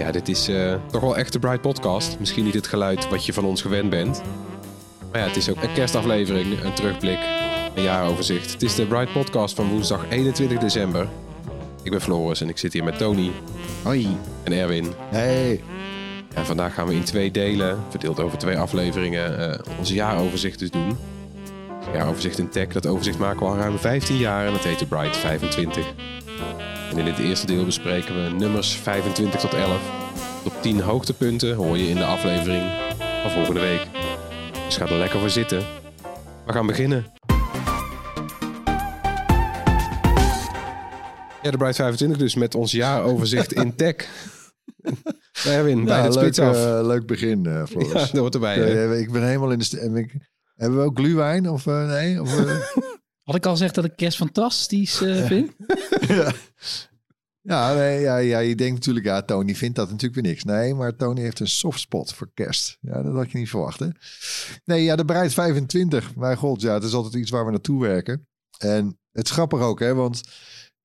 Ja, dit is eh, toch wel echt de Bright Podcast. Misschien niet het geluid wat je van ons gewend bent. Maar ja, het is ook een kerstaflevering, een terugblik, een jaaroverzicht. Het is de Bright Podcast van woensdag 21 december. Ik ben Floris en ik zit hier met Tony Hoi. en Erwin. Hey. En vandaag gaan we in twee delen, verdeeld over twee afleveringen, eh, onze jaaroverzicht dus doen. Jaaroverzicht in tech, dat overzicht maken we al ruim 15 jaar en dat heet de Bright 25. En in dit eerste deel bespreken we nummers 25 tot 11. Op 10 hoogtepunten hoor je in de aflevering van volgende week. Dus ga er lekker voor zitten. We gaan beginnen. Ja, de Bright 25 dus met ons jaaroverzicht in tech. Erwin, bij Ja, het leuk, spits af. eh, leuk begin, eh Floris. ja, dat hoort erbij. Ik ben helemaal in de... ik- Hebben we ook gluwijn? Of eh, nee? Of, eh, Had ik al gezegd dat ik kerst fantastisch eh, vind? ja. Ja, nee, ja, ja, je denkt natuurlijk, ja, Tony vindt dat natuurlijk weer niks. Nee, maar Tony heeft een softspot voor kerst. Ja, dat had je niet verwacht, hè? Nee, ja, de bereid 25. Mijn god, ja, het is altijd iets waar we naartoe werken. En het is grappig ook, hè, want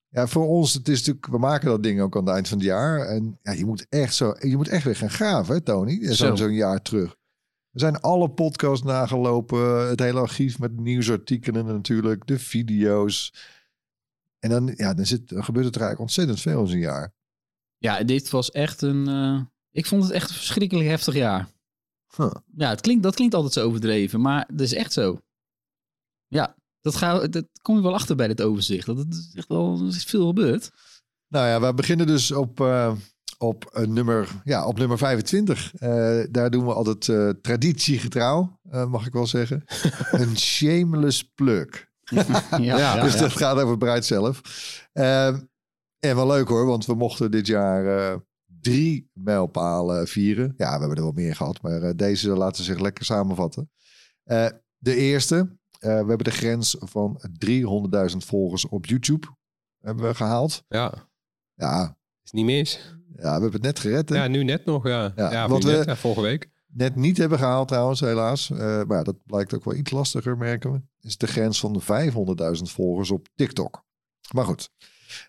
ja, voor ons, het is natuurlijk, we maken dat ding ook aan het eind van het jaar. En ja, je moet echt zo, je moet echt weer gaan graven, hè, Tony? Zo'n Zo. zo'n jaar terug. We zijn alle podcasts nagelopen, het hele archief met nieuwsartikelen natuurlijk, de video's. En dan, ja, dan, zit, dan gebeurt het er eigenlijk ontzettend veel in zo'n jaar. Ja, dit was echt een... eh, ik vond het echt een verschrikkelijk heftig jaar. Huh. Ja, het klinkt, dat klinkt altijd zo overdreven, maar dat is echt zo. Ja, dat, ga, dat kom je wel achter bij dit overzicht. Dat is echt wel er is veel gebeurd. Nou ja, we beginnen dus op, eh, op, een nummer, ja, op nummer 25. Eh, daar doen we altijd eh, traditiegetrouw, eh, mag ik wel zeggen. een shameless plug. Ja, dus dat gaat over Bruid zelf. Ehm, en wel leuk hoor, want we mochten dit jaar eh, drie mijlpalen vieren. Ja, we hebben er wel meer gehad, maar eh, deze laten zich lekker samenvatten. Eh, de eerste, eh, we hebben de grens van 300.000 volgers op YouTube hebben we gehaald. Ja, Ja, is niet mis. Ja, we hebben het net gered. hè? Ja, nu net nog. Ja, Ja, net, we- ja, vorige week. Net niet hebben gehaald trouwens, helaas. Eh, maar ja, dat blijkt ook wel iets lastiger, merken we. Is de grens van de 500.000 volgers op TikTok. Maar goed.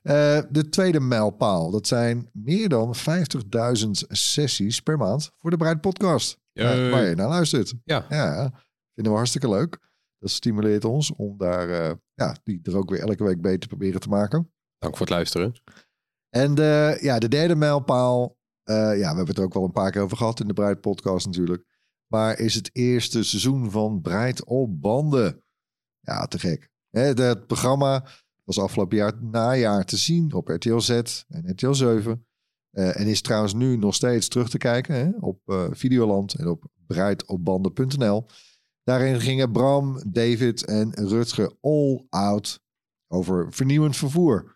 Eh, de tweede mijlpaal, dat zijn meer dan 50.000 sessies per maand voor de Bruid Podcast. Eh, waar je naar luistert. Ja. ja, vinden we hartstikke leuk. Dat stimuleert ons om daar, eh, ja, die er ook weer elke week beter proberen te maken. Dank voor het luisteren. En de, ja, de derde mijlpaal, eh, ja, we hebben het er ook wel een paar keer over gehad in de Breit podcast natuurlijk. Maar is het eerste seizoen van Breit op banden. Ja, te gek. Het programma was afgelopen jaar najaar te zien op RTL Z en RTL 7. Eh, en is trouwens nu nog steeds terug te kijken hè, op eh, Videoland en op breidopbanden.nl. Daarin gingen Bram, David en Rutger all out over vernieuwend vervoer.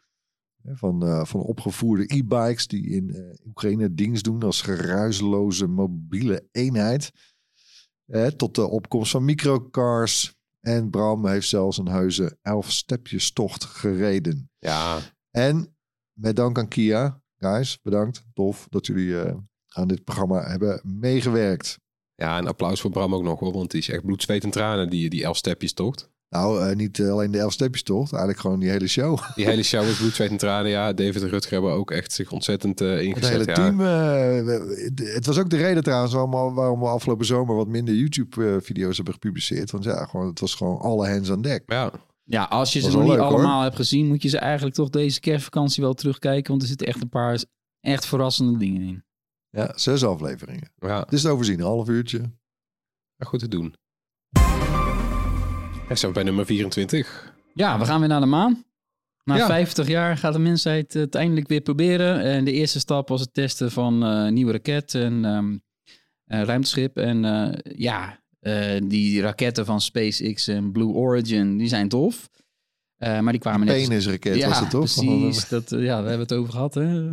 Van, eh, van opgevoerde e-bikes die in eh, Oekraïne dienst doen als geruisloze mobiele eenheid. Tot de opkomst van microcars. En Bram heeft zelfs een heuse elf-stepjestocht gereden. Ja, En met dank aan Kia, guys, bedankt. Tof dat jullie eh, aan dit programma hebben meegewerkt. ja, en applaus voor Bram ook nog hoor. Want die is echt bloed, zweet en tranen, die, die elf stepjes tocht. Nou, eh, niet alleen de elf-stepjestocht, eigenlijk gewoon die hele show. Die hele show is bloed, zweet en tranen. Ja, David en Rutger hebben ook echt zich ontzettend eh, Het ingezet. hele ja. team. eh, het- het was ook de reden trouwens waarom, waarom we afgelopen zomer wat minder YouTube-video's hebben gepubliceerd. Want ja, gewoon, het was gewoon alle hands aan dek. Ja, Ja, als je ze nog niet leuk, hoor. allemaal hebt gezien, moet je ze eigenlijk toch deze kerstvakantie wel terugkijken. Want er zitten echt een paar echt verrassende dingen in. Ja, zes afleveringen. Ja, Het is te overzien, een half uurtje. goed te doen. En zijn we bij nummer 24. Ja, we gaan weer naar de maan. Na Ja. 50 jaar gaat de mensheid het eindelijk weer proberen. En de eerste stap was het testen van eh, een nieuwe raket en ehm, een ruimteschip. En eh, ja, eh, die raketten van SpaceX en Blue Origin, die zijn tof. Eh, maar die kwamen net... Penisraket ja, was het toch? precies. Dat, eh, ja, daar hebben we het over gehad. Hè?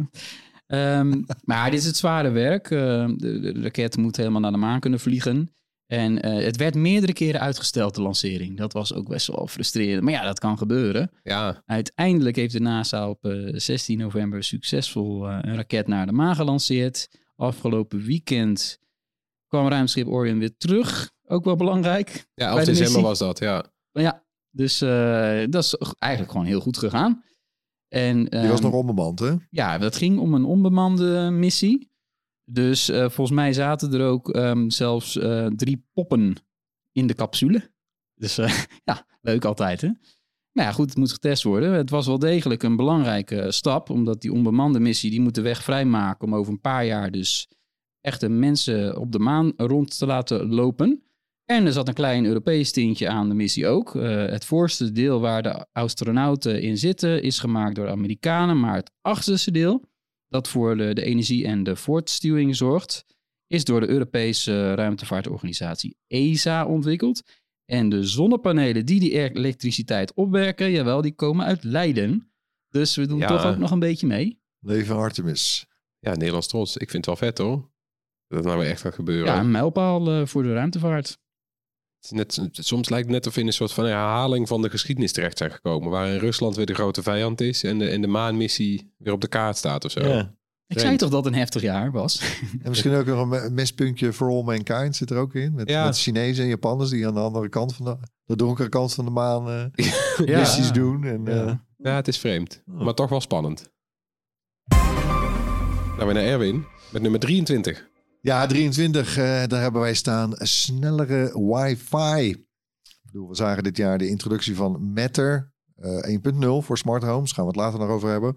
Ehm, maar dit is het zware werk. Eh, de, de raket moet helemaal naar de maan kunnen vliegen. En eh, het werd meerdere keren uitgesteld, de lancering. Dat was ook best wel frustrerend. Maar ja, dat kan gebeuren. Ja, Uiteindelijk heeft de NASA op eh, 16 november succesvol eh, een raket naar de maan gelanceerd. Afgelopen weekend kwam ruimteschip Orion weer terug. Ook wel belangrijk. ja Bij 11 de december was dat, ja. Maar ja, dus eh, dat is eigenlijk gewoon heel goed gegaan. En, Die was ehm, nog onbemand, hè? ja, dat ging om een onbemande missie. Dus eh, volgens mij zaten er ook ehm, zelfs eh, drie poppen in de capsule. Dus eh, ja, leuk altijd hè. Maar ja, goed, het moet getest worden. Het was wel degelijk een belangrijke stap, omdat die onbemande missie, die moet de weg vrijmaken om over een paar jaar dus echte mensen op de maan rond te laten lopen. En er zat een klein Europees tintje aan de missie ook. Het voorste deel waar de astronauten in zitten is gemaakt door Amerikanen, maar het achterste deel, dat voor de, de energie en de voortstuwing zorgt, is door de Europese ruimtevaartorganisatie ESA ontwikkeld. En de zonnepanelen die die er- elektriciteit opwerken, jawel, die komen uit Leiden. Dus we doen Ja. toch ook nog een beetje mee. Leven Artemis. Ja, Nederlands trots. Ik vind het wel vet hoor. Dat nou weer echt gaat gebeuren. Ja, een mijlpaal eh, voor de ruimtevaart. Net, soms lijkt het net of we in een soort van herhaling van de geschiedenis terecht zijn gekomen. Waarin Rusland weer de grote vijand is en de, en de maanmissie weer op de kaart staat of zo. Ja. Ik zei toch dat een heftig jaar was? En misschien ook nog een me- mespuntje for all mankind zit er ook in. Met, Ja. met Chinezen en Japanners die aan de andere kant van de, de donkere kant van de maan eh Ja. missies doen. En, Ja. eh, Ja, het is vreemd. Oh. Maar toch wel spannend. Nou, weer naar Erwin met nummer 23. Ja, 23, eh, daar hebben wij staan snellere wifi. Ik we zagen dit jaar de introductie van Matter eh 1.0 voor smart homes. Gaan we het later nog over hebben.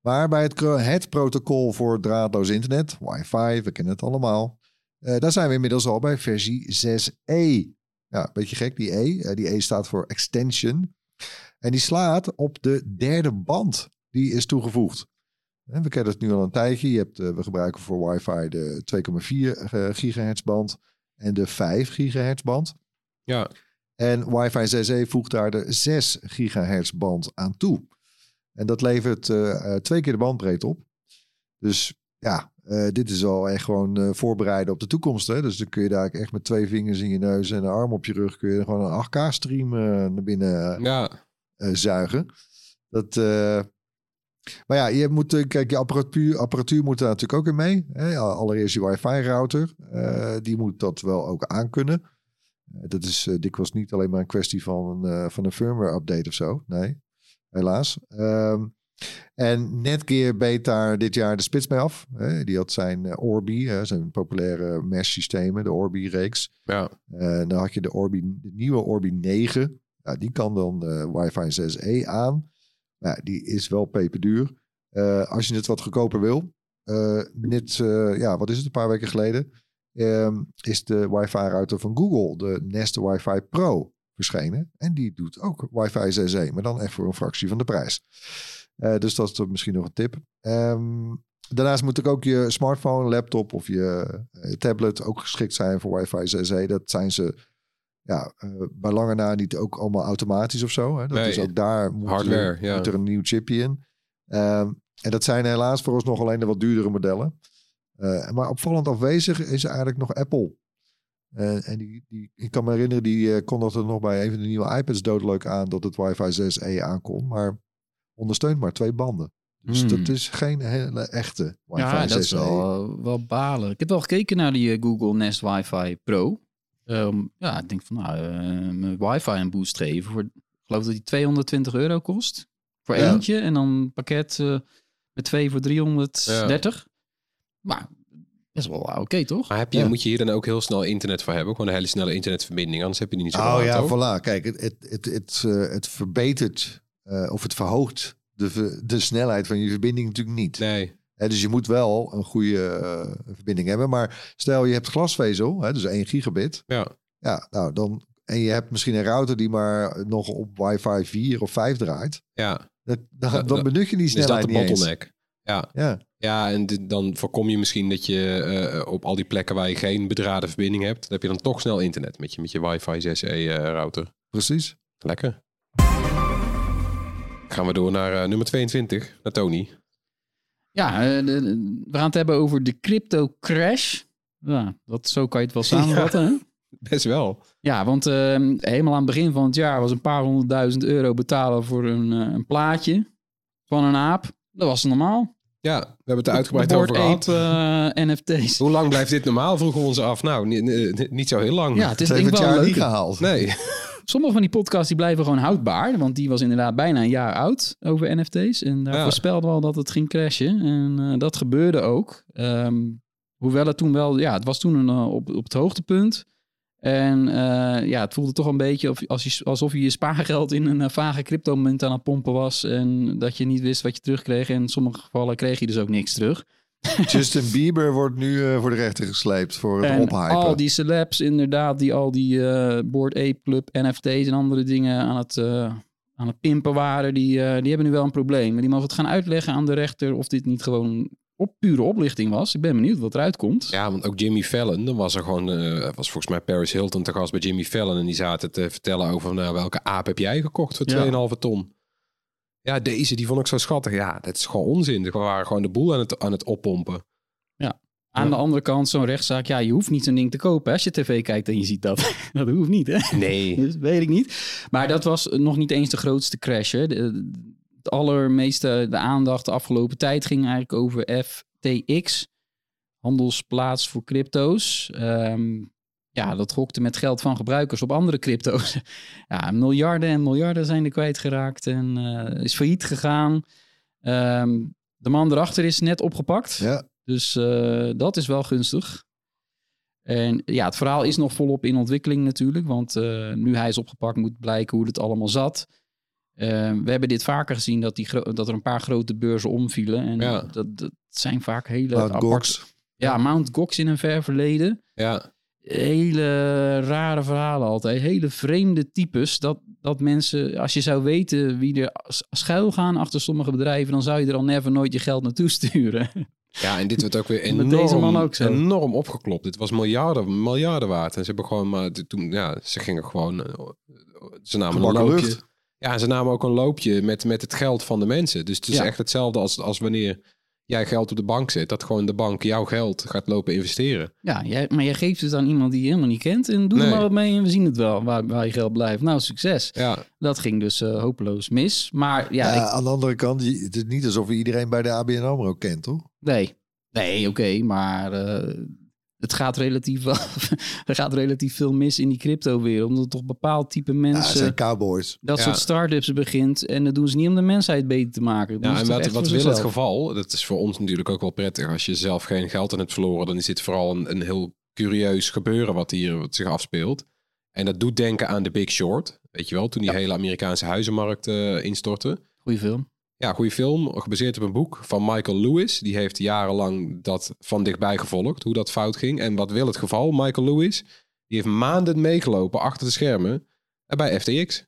Maar bij het, het protocol voor draadloos internet, wifi, we kennen het allemaal. eh, daar zijn we inmiddels al bij versie 6e. Ja, een beetje gek, die E. Eh, die E staat voor extension. En die slaat op de derde band. Die is toegevoegd. We kennen het nu al een tijdje. Je hebt, eh, we gebruiken voor wifi de 2,4 eh, gigahertz band en de 5 gigahertz band. Ja, En wifi 6e voegt daar de 6 gigahertz band aan toe. En dat levert eh, twee keer de bandbreedte op. Dus ja, dit is al echt gewoon voorbereiden op de toekomst. Hè? Dus dan kun je daar echt met twee vingers in je neus en een arm op je rug... kun je gewoon een 8K-stream naar binnen ja. zuigen. Dat, maar ja, je moet, eh, kijk, je apparatuur, apparatuur moet daar natuurlijk ook in mee. Hè? Allereerst je wifi-router. eh, die moet dat wel ook aankunnen. Eh, dat is eh, dikwijls niet alleen maar een kwestie van een, van een firmware-update of zo. Nee, helaas. Ehm, en Netgear beet daar dit jaar de spits mee af. Hè? Die had zijn Orbi, zijn populaire mesh-systemen, de Orbi-reeks. ja. Dan had je de, Orbi, de nieuwe Orbi 9. Ja, die kan dan wifi 6E aan. Ja, die is wel peperduur. Eh, als je het wat goedkoper wil. eh, net, eh, ja, wat is het, een paar weken geleden. ehm, is de wifi-router van Google, de Nest Wi-Fi Pro, verschenen. En die doet ook wifi 6E, maar dan echt voor een fractie van de prijs. Dus dat is misschien nog een tip. Ehm, daarnaast moet ook je smartphone, laptop of je tablet ook geschikt zijn voor wifi 6E. Dat zijn ze ja, eh, bij lange na niet ook allemaal automatisch of zo. Hè? Dat Nee, is ook daar moet, hardware, er, ja. moet er een nieuw chipje in. Ehm, en dat zijn helaas vooralsnog alleen de wat duurdere modellen. Eh, maar opvallend afwezig is eigenlijk nog Apple. Eh, en die, die, ik kan me herinneren, die uh, kondigde nog bij een van de nieuwe iPads doodleuk aan dat het wifi 6E aankon. Maar ondersteunt maar twee banden. Dus Hmm. dat is geen hele echte wifi Ja, dat is 6E. wel, wel balen. Ik heb wel gekeken naar die eh, Google Nest Wi-Fi Pro. Ehm, ja, ik denk van nou, eh, mijn wifi een boost geven. Voor, ik geloof dat die 220 euro kost. Voor Ja. eentje. En dan een pakket eh, met twee voor 330. Maar Best wel oké, toch? Maar heb je, Ja. moet je hier dan ook heel snel internet voor hebben? Gewoon een hele snelle internetverbinding, anders heb je die niet zo Oh ja, voilà. Kijk, het, het, het, het, eh, het verbetert eh, of het verhoogt de, de snelheid van je verbinding natuurlijk niet. Nee, Dus je moet wel een goede eh, verbinding hebben. Maar stel je hebt glasvezel, hè, dus 1 gigabit. ja. Ja, nou dan. En je hebt misschien een router die maar nog op wifi 4 of 5 draait. Ja, Dat, dan, dan benut je die is dat snelheid de eens. bottleneck? Ja. Ja, Ja, en dit- dan voorkom je misschien dat je eh, op al die plekken waar je geen bedraden verbinding hebt, dan heb je dan toch snel internet met je, met je wifi 6E eh, router. precies. Lekker. Gaan we door naar nummer 22, naar Tony. Ja, eh, de- de- we gaan het hebben over de crypto crash. Ja, dat, zo kan je het wel samenvatten. Best wel. Ja, want eh, helemaal aan het begin van het jaar was een paar honderdduizend euro betalen voor een, eh, een plaatje van een aap. Dat was normaal. Ja, we hebben het er uitgebreid over gehad. Ape, eh, NFT's. Hoe lang blijft dit normaal? Vroegen we ons af. Nou, ni- ni- niet zo heel lang. Ja, het is denk wel jaar leuk. niet gehaald. Nee. Sommige van die podcasts die blijven gewoon houdbaar. Want die was inderdaad bijna een jaar oud over NFT's. En daar Ja. voorspelde al dat het ging crashen. En eh, dat gebeurde ook. Ehm, hoewel het toen wel... Ja, het was toen een, eh, op, op het hoogtepunt. En eh, ja, het voelde toch een beetje of, als je, alsof je je spaargeld in een vage cryptomunt aan het pompen was. En dat je niet wist wat je terugkreeg. En in sommige gevallen kreeg je dus ook niks terug. Justin Bieber wordt nu eh, voor de rechter gesleept voor het En ophypen. al die celebs inderdaad, die al die eh Board Ape Club NFT's en andere dingen aan het, eh, aan het pimpen waren, die, eh, die hebben nu wel een probleem. Maar die mogen het gaan uitleggen aan de rechter of dit niet gewoon op pure oplichting was. Ik ben benieuwd wat eruit komt. Ja, want ook Jimmy Fallon, dan was er gewoon, eh, was volgens mij Paris Hilton te gast bij Jimmy Fallon. En die zaten te vertellen over nou, welke aap heb jij gekocht voor Ja. 2,5 ton. Ja, deze, die vond ik zo schattig. Ja, dat is gewoon onzin. We waren gewoon de boel aan het, aan het oppompen. Aan de andere kant, zo'n rechtszaak, ja, je hoeft niet zo'n ding te kopen hè, als je tv kijkt en je ziet dat. dat hoeft niet, hè? Nee. Dus weet ik niet. Maar dat was nog niet eens de grootste crash. Hè. De, allermeeste de aandacht de afgelopen tijd ging eigenlijk over FTX, handelsplaats voor crypto's. Ehm, ja, dat gokte met geld van gebruikers op andere crypto's. ja, miljarden en miljarden zijn er kwijtgeraakt en eh, is failliet gegaan. Ehm, de man erachter is net opgepakt. Ja, Dus eh, dat is wel gunstig. En ja, het verhaal is nog volop in ontwikkeling natuurlijk. Want eh, nu hij is opgepakt moet blijken hoe het allemaal zat. Eh, we hebben dit vaker gezien dat, die dat er een paar grote beurzen omvielen. En Ja. dat, dat zijn vaak hele Mount aparte- Gox. Ja, Mount Gox in een ver verleden. Ja, Hele rare verhalen altijd. Hele vreemde types. Dat, dat mensen, als je zou weten wie er schuil gaan achter sommige bedrijven... dan zou je er al never nooit je geld naartoe sturen. ja, en dit werd ook weer enorm, deze man ook zo. enorm opgeklopt. Dit was miljarden, miljarden waard. En ze hebben gewoon, maar toen, ja, ze gingen gewoon, eh, ze namen een loopje. lucht. Ja, en ze namen ook een loopje met, met het geld van de mensen. Dus het is Ja. echt hetzelfde als, als wanneer jij geld op de bank zet. Dat gewoon de bank jouw geld gaat lopen investeren. Ja, jij, maar jij geeft het aan iemand die je helemaal niet kent. En doe er maar wat mee en we zien het wel waar, waar je geld blijft. Nou, succes. Ja, Dat ging dus eh, hopeloos mis. Maar ja, Ja, ik- aan de andere kant, je- het is niet alsof je iedereen bij de ABN AMRO kent, toch? nee. Nee, oké, maar eh, het gaat relatief, wel, er gaat relatief veel mis in die crypto-wereld. Omdat toch bepaald type mensen cowboys. dat Ja. soort start-ups begint. En dat doen ze niet om de mensheid beter te maken. Dat ja en wat, wat wil het geval? Dat is voor ons natuurlijk ook wel prettig. Als je zelf geen geld aan hebt verloren, dan is dit vooral een, een heel curieus gebeuren wat hier wat zich afspeelt. En dat doet denken aan The Big Short. Weet je wel, toen die hele Amerikaanse huizenmarkt eh, instortte. Goeie film. Ja, goede film, gebaseerd op een boek van Michael Lewis. Die heeft jarenlang dat van dichtbij gevolgd, hoe dat fout ging. En wat wil het geval? Michael Lewis, die heeft maanden meegelopen achter de schermen eh, bij FTX.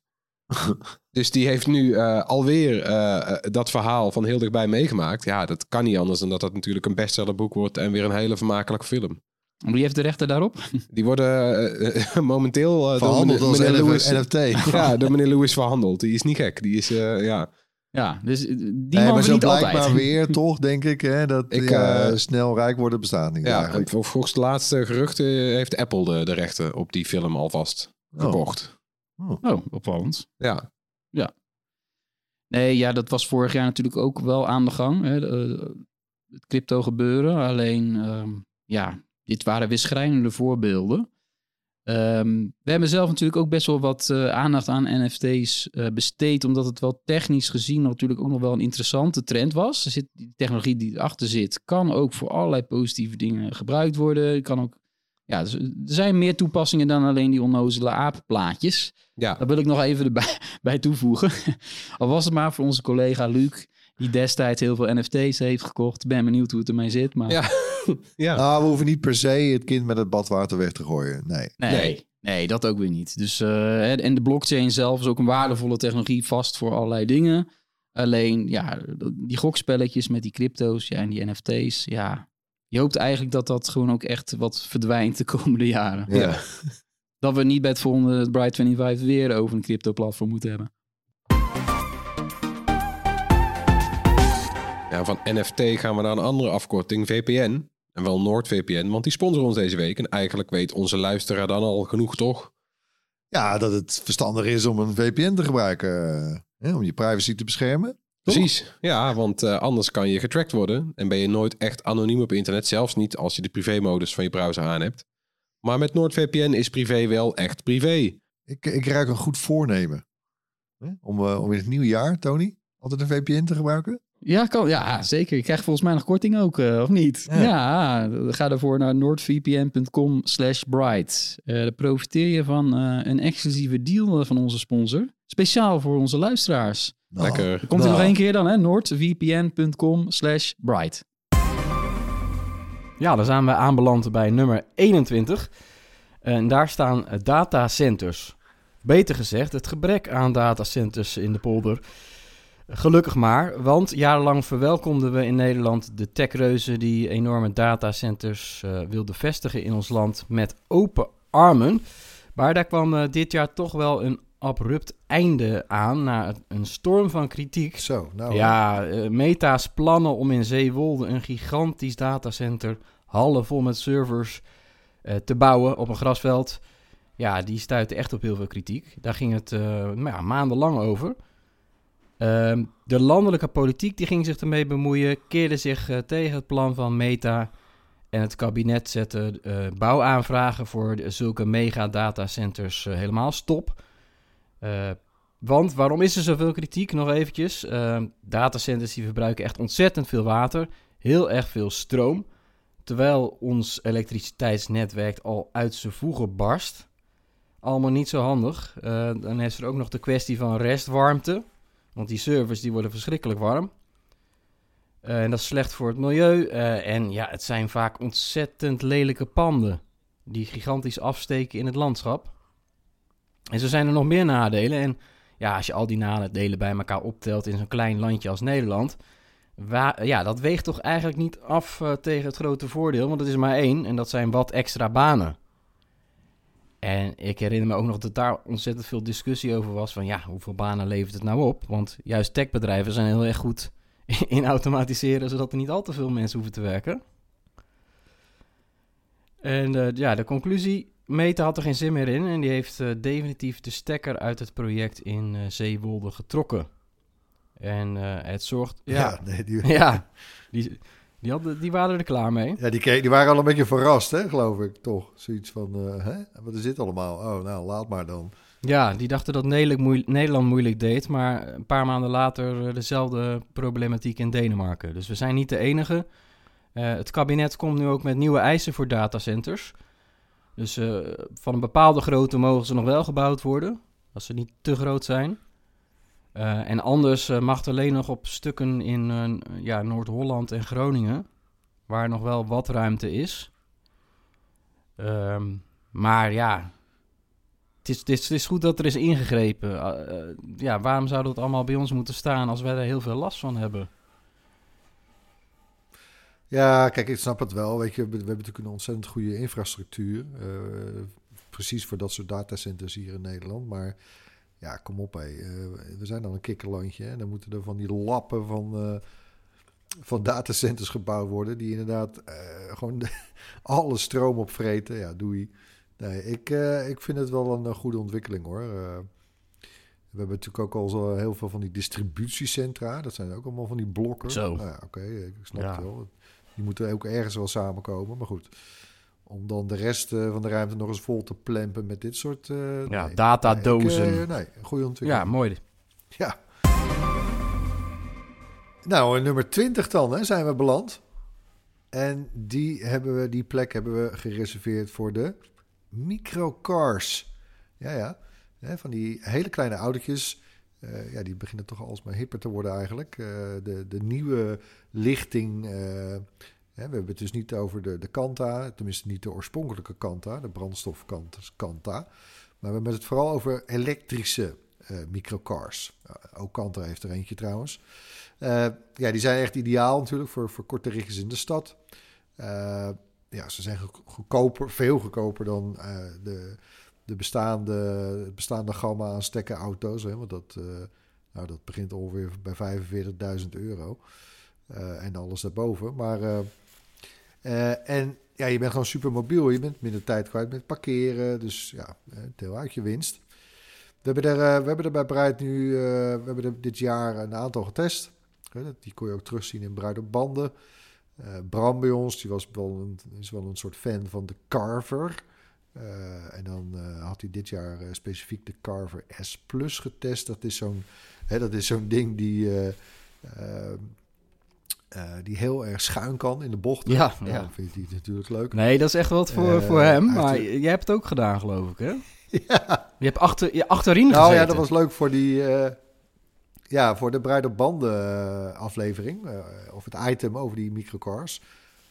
dus die heeft nu eh, alweer eh, dat verhaal van heel dichtbij meegemaakt. Ja, dat kan niet anders dan dat dat natuurlijk een bestsellerboek wordt en weer een hele vermakelijke film. Wie heeft de rechter daarop? Die worden momenteel eh, door Verhandeld meneer, Lewis... NFT. Ja, door meneer Lewis verhandeld. Die is niet gek. Die is, ja... Ja, dus eh, die Nee, man maar zo blijkt altijd. maar weer toch, denk ik, hè, dat Ik, ja, eh, snel rijk worden bestaat niet Ja, eigenlijk. volgens de laatste geruchten heeft Apple de, de rechten op die film alvast Oh. gekocht. Oh, opvallend. Ja, Nee, ja, dat was vorig jaar natuurlijk ook wel aan de gang. Hè, de- het crypto gebeuren. Alleen, ehm, ja, dit waren weer schrijnende voorbeelden. Ehm, we hebben zelf natuurlijk ook best wel wat eh, aandacht aan NFT's eh, besteed, omdat het wel technisch gezien natuurlijk ook nog wel een interessante trend was. Er zit, die technologie die erachter zit, kan ook voor allerlei positieve dingen gebruikt worden. Kan ook, ja, dus er zijn meer toepassingen dan alleen die onnozele apenplaatjes. Ja, Daar wil ik nog even erbij bij toevoegen. Al was het maar voor onze collega Luc, die destijds heel veel NFT's heeft gekocht. Ben benieuwd hoe het ermee zit, maar Ja. ja. Nou, we hoeven niet per se het kind met het badwater weg te gooien. Nee. Nee, Nee. nee. dat ook weer niet. Dus, eh, hè, en de blockchain zelf is ook een waardevolle technologie, vast voor allerlei dingen. Alleen, ja, die gokspelletjes met die crypto's ja, en die NFT's, ja. Je hoopt eigenlijk dat dat gewoon ook echt wat verdwijnt de komende jaren. Ja. Dat we niet bij het volgende Bright 25 weer over een crypto-platform moeten hebben. Ja, van NFT gaan we naar een andere afkorting, VPN. En wel NoordVPN, want die sponsoren ons deze week. En eigenlijk weet onze luisteraar dan al genoeg, toch? Ja, dat het verstandig is om een VPN te gebruiken. eh, hè, om je privacy te beschermen. Toch? Precies. Ja, want eh, anders kan je getrackt worden. En ben je nooit echt anoniem op internet. Zelfs niet als je de privé-modus van je browser aan hebt. Maar met NoordVPN is privé wel echt privé. Ik, ik ruik een goed voornemen. Hè, Om, eh, om in het nieuwe jaar, Tony, altijd een VPN te gebruiken. Ja, kan, ja, zeker. Je krijgt volgens mij nog korting ook, eh, of niet? Ja. Ja, ga daarvoor naar noordvpn.com slash bright. Eh, daar profiteer je van eh, een exclusieve deal eh, van onze sponsor. Speciaal voor onze luisteraars. Nou, Lekker. Komt er nog één keer dan, hè? noordvpn.com slash bright. Ja, dan zijn we aanbeland bij nummer 21. En daar staan eh, datacenters. Beter gezegd, het gebrek aan datacenters in de polder. Gelukkig maar, want jarenlang verwelkomden we in Nederland de techreuzen die enorme datacenters eh, wilden vestigen in ons land met open armen. Maar daar kwam eh, dit jaar toch wel een abrupt einde aan na een storm van kritiek. Zo, nou. Ja, eh, Meta's plannen om in Zeewolde een gigantisch datacenter, hallen vol met servers, te bouwen op een grasveld. Ja, die stuitte echt op heel veel kritiek. Daar ging het nou ja, maandenlang over. Ehm, de landelijke politiek die ging zich ermee bemoeien, keerde zich eh, tegen het plan van Meta. En het kabinet zette eh, bouwaanvragen voor zulke mega-datacenters eh, helemaal stop. Want waarom is er zoveel kritiek? Nog eventjes. Ehm, datacenters die verbruiken echt ontzettend veel water, heel erg veel stroom. Terwijl ons elektriciteitsnetwerk al uit zijn voegen barst. Allemaal niet zo handig. Dan is er ook nog de kwestie van restwarmte. Want die servers die worden verschrikkelijk warm. Eh, en dat is slecht voor het milieu. Eh, en ja, het zijn vaak ontzettend lelijke panden. Die gigantisch afsteken in het landschap. En zo zijn er nog meer nadelen. En ja, als je al die nadelen bij elkaar optelt in zo'n klein landje als Nederland. wa- ja, dat weegt toch eigenlijk niet af eh, tegen het grote voordeel. Want het is maar één. En dat zijn wat extra banen. En ik herinner me ook nog dat daar ontzettend veel discussie over was. Van ja, hoeveel banen levert het nou op? Want juist techbedrijven zijn heel erg goed in automatiseren. Zodat er niet al te veel mensen hoeven te werken. En eh, ja, de conclusie. Meta had er geen zin meer in. En die heeft eh, definitief de stekker uit het project in eh, Zeewolde getrokken. En het zorgt... Ja, Ja, nee, die, ja, die, die, hadden, die waren er klaar mee. ja die, die waren al een beetje verrast, hè, geloof ik. Toch? Zoiets van, eh, hè? wat is dit allemaal? Oh, nou, laat maar dan. Ja, die dachten dat Nederland, moeil- Nederland moeilijk deed, maar een paar maanden later eh, dezelfde problematiek in Denemarken. Dus we zijn niet de enige. Eh, het kabinet komt nu ook met nieuwe eisen voor datacenters. Dus van een bepaalde grootte mogen ze nog wel gebouwd worden, als ze niet te groot zijn. Eh, en anders eh, mag het alleen nog op stukken in eh, ja, Noord-Holland en Groningen, waar nog wel wat ruimte is. Ehm, maar ja, het is, het, is, goed dat er is ingegrepen. Ja, waarom zou dat allemaal bij ons moeten staan als wij er heel veel last van hebben? Ja, kijk, ik snap het wel. Weet je, we, we hebben natuurlijk een ontzettend goede infrastructuur. Precies voor dat soort datacenters hier in Nederland. Maar ja, kom op, hé. Uh, we zijn dan een kikkerlandje. En dan moeten er van die lappen van, uh, van datacenters gebouwd worden. Die inderdaad uh, gewoon de, alle stroom opvreten. Ja, doei. Nee, ik, ik vind het wel een, goede ontwikkeling hoor. We hebben natuurlijk ook al zo heel veel van die distributiecentra. Dat zijn ook allemaal van die blokken. Zo. Nou ja, Oké, okay, ik snap ja. het wel. Die moeten ook ergens wel samenkomen, maar goed. Om dan de rest eh, van de ruimte nog eens vol te plempen met dit soort... eh, Ja, nee. datadozen. Nee, eh, nee, goede ontwikkeling. Ja, mooi. Ja. Nou, nummer 20 dan, hè, zijn we beland. En die, hebben we, die plek hebben we gereserveerd voor de microcars. Ja, ja. Van die hele kleine autootjes. Ja, die beginnen toch alsmaar hipper te worden eigenlijk. De, de nieuwe lichting. We hebben het dus niet over de, de Kanta. Tenminste niet de oorspronkelijke Kanta. De brandstofkant Kanta. Maar we hebben het vooral over elektrische eh, microcars. Uh, ook Kanta heeft er eentje trouwens. Uh, ja, die zijn echt ideaal natuurlijk voor, voor korte ritjes in de stad. Ja, ze zijn goedkoper, veel goedkoper dan de, de bestaande, bestaande gamma aan stekkerauto's. Hè, want dat, nou, dat begint ongeveer bij 45.000 euro. Eh, en alles daarboven. Maar, en ja, je bent gewoon super mobiel. Je bent minder tijd kwijt met parkeren. Dus ja, deel uit je winst. We hebben er, we hebben er bij Breit nu, we hebben er dit jaar een aantal getest. Die kon je ook terugzien in Bruid op banden. Uh, Bram bij ons, die was wel een, is wel een soort fan van de Carver. En dan had hij dit jaar specifiek de Carver S Plus getest. Dat is zo'n, dat is zo'n ding die, die heel erg schuin kan in de bocht. Ja, nou, ja. vindt hij natuurlijk leuk. Nee, dat is echt wat voor, voor hem. Maar jij hebt het ook gedaan, geloof ik, hè? Ja. Je hebt achter, je achterin nou, gezeten. ja, dat was leuk voor die... Ja, voor de Bruid op Banden aflevering, of het item over die microcars,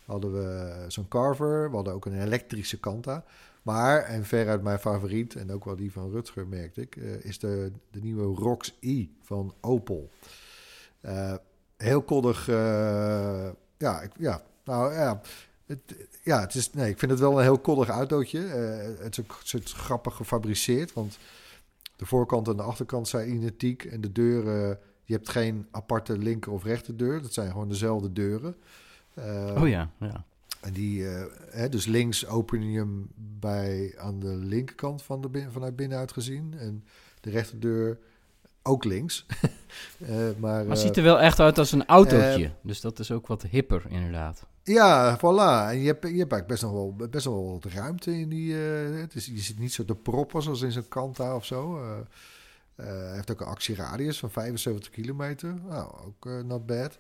hadden we zo'n Carver. We hadden ook een elektrische Kanta. Maar, en veruit mijn favoriet, en ook wel die van Rutger merkte ik, is de, de nieuwe ROX i van Opel. Heel koddig, ja, ik, ja, nou ja, het, ja, het is, nee, ik vind het wel een heel koddig autootje. het is ook het is grappig gefabriceerd, want de voorkant en de achterkant zijn identiek. En de deuren, je hebt geen aparte linker of rechterdeur. Dat zijn gewoon dezelfde deuren. Uh, oh ja, ja. En die, hè, dus links open je hem bij, aan de linkerkant van de vanuit binnenuit gezien. En de rechterdeur ook links. uh, maar, maar ziet er wel echt uit als een autootje. dus dat is ook wat hipper, inderdaad. Ja, voilà. En je hebt, je hebt eigenlijk best nog wel, best wel wat ruimte in die... Het is, je zit niet zo te proppen zoals in zo'n Kanta of zo. Hij heeft ook een actieradius van 75 kilometer. Nou, ook not bad.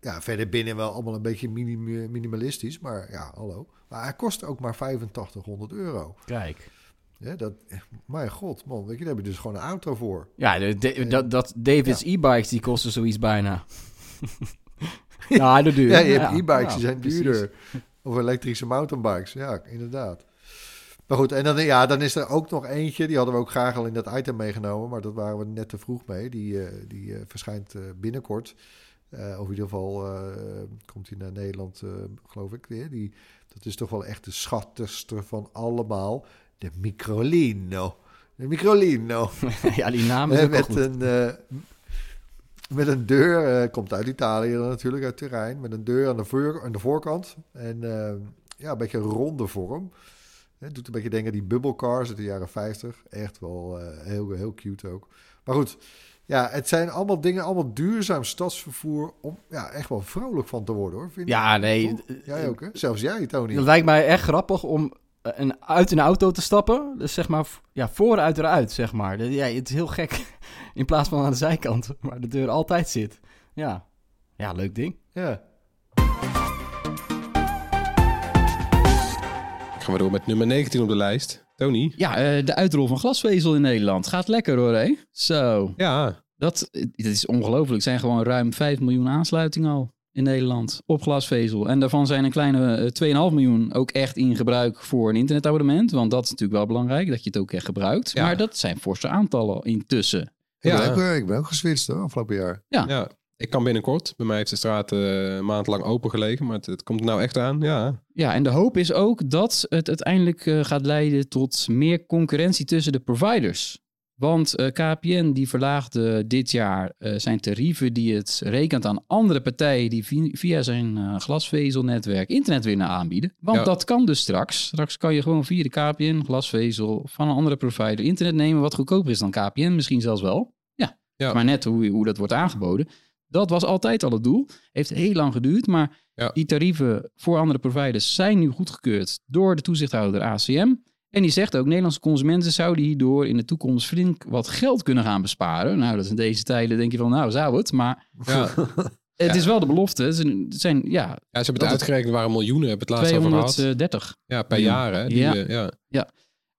ja, verder binnen wel allemaal een beetje minim, minimalistisch. Maar ja, hallo. Maar hij kost ook maar 8500 euro. Kijk. Ja, dat, mijn god, man. Weet je, daar heb je dus gewoon een auto voor. Ja, de, de, dat, dat David's ja. e-bikes, die kosten zoiets bijna. Ja, dat duur. Ja, je hebt Ja, e-bikes, die zijn precies. duurder. Of elektrische mountainbikes, ja, inderdaad. Maar goed, en dan, ja, dan is er ook nog eentje, die hadden we ook graag al in dat item meegenomen, maar dat waren we net te vroeg mee. Die, eh, die eh, verschijnt eh, binnenkort. Of in ieder geval komt hij naar Nederland, geloof ik. weer. Die, dat is toch wel echt de schattigste van allemaal. De Microlino. De Microlino. ja, die naam is Eh, met, goed. een, eh, met een deur, eh, komt uit Italië natuurlijk, uit terrein. Met een deur aan de, voor, aan de voorkant. En ja, een beetje een ronde vorm. Het doet een beetje denken aan die bubblecars uit de jaren 50. Echt wel heel, heel cute ook. Maar goed, ja, het zijn allemaal dingen, allemaal duurzaam stadsvervoer... om ja, echt wel vrolijk van te worden, hoor. Vind Ja, nee, Jij ook, hè? Zelfs jij, Tony. Het lijkt mij echt grappig om een, uit een auto te stappen. Dus zeg maar, ja, vooruit eruit, zeg maar. Ja, het is heel gek. In plaats van aan de zijkant, waar de deur altijd zit. Ja, ja leuk ding. Ja. Gaan we door met nummer 19 op de lijst. Tony? Ja, eh, de uitrol van glasvezel in Nederland. Gaat lekker hoor, hè? Zo. Ja, Dat, dat is ongelooflijk. Er zijn gewoon ruim 5 miljoen aansluitingen al in Nederland op glasvezel. En daarvan zijn een kleine eh, 2,5 miljoen ook echt in gebruik voor een internetabonnement. Want dat is natuurlijk wel belangrijk, dat je het ook echt gebruikt. Ja. Maar dat zijn forse aantallen intussen. Ik, ben Ja. eh, ik ben ook geswitcht, hoor, afgelopen jaar. ja. Ik kan binnenkort. Bij mij heeft de straat eh, een maand lang open gelegen. Maar het, het komt nou echt aan. Ja, Ja, en de hoop is ook dat het uiteindelijk eh, gaat leiden tot meer concurrentie tussen de providers. Want eh, KPN die verlaagde dit jaar eh, zijn tarieven die het rekent aan andere partijen die vi- via zijn eh, glasvezelnetwerk internet willen aanbieden. Want Ja. dat kan dus straks. Straks kan je gewoon via de KPN glasvezel van een andere provider internet nemen wat goedkoper is dan KPN, misschien zelfs wel. Ja, Ja. maar net hoe, hoe dat wordt aangeboden. Dat was altijd al het doel. Heeft heel lang geduurd, maar Ja. die tarieven voor andere providers zijn nu goedgekeurd door de toezichthouder ACM. En die zegt ook, Nederlandse consumenten zouden hierdoor in de toekomst flink wat geld kunnen gaan besparen. Nou, dat is in deze tijden denk je van, nou zou het, maar Ja. het is wel de belofte. Het zijn- het zijn, ja, Ja, ze hebben het Dat- uitgerekend, er waren miljoenen, hebben het laatst over gehad. 230. Ja, per Ja. jaar hè. Die, Ja. eh, ja.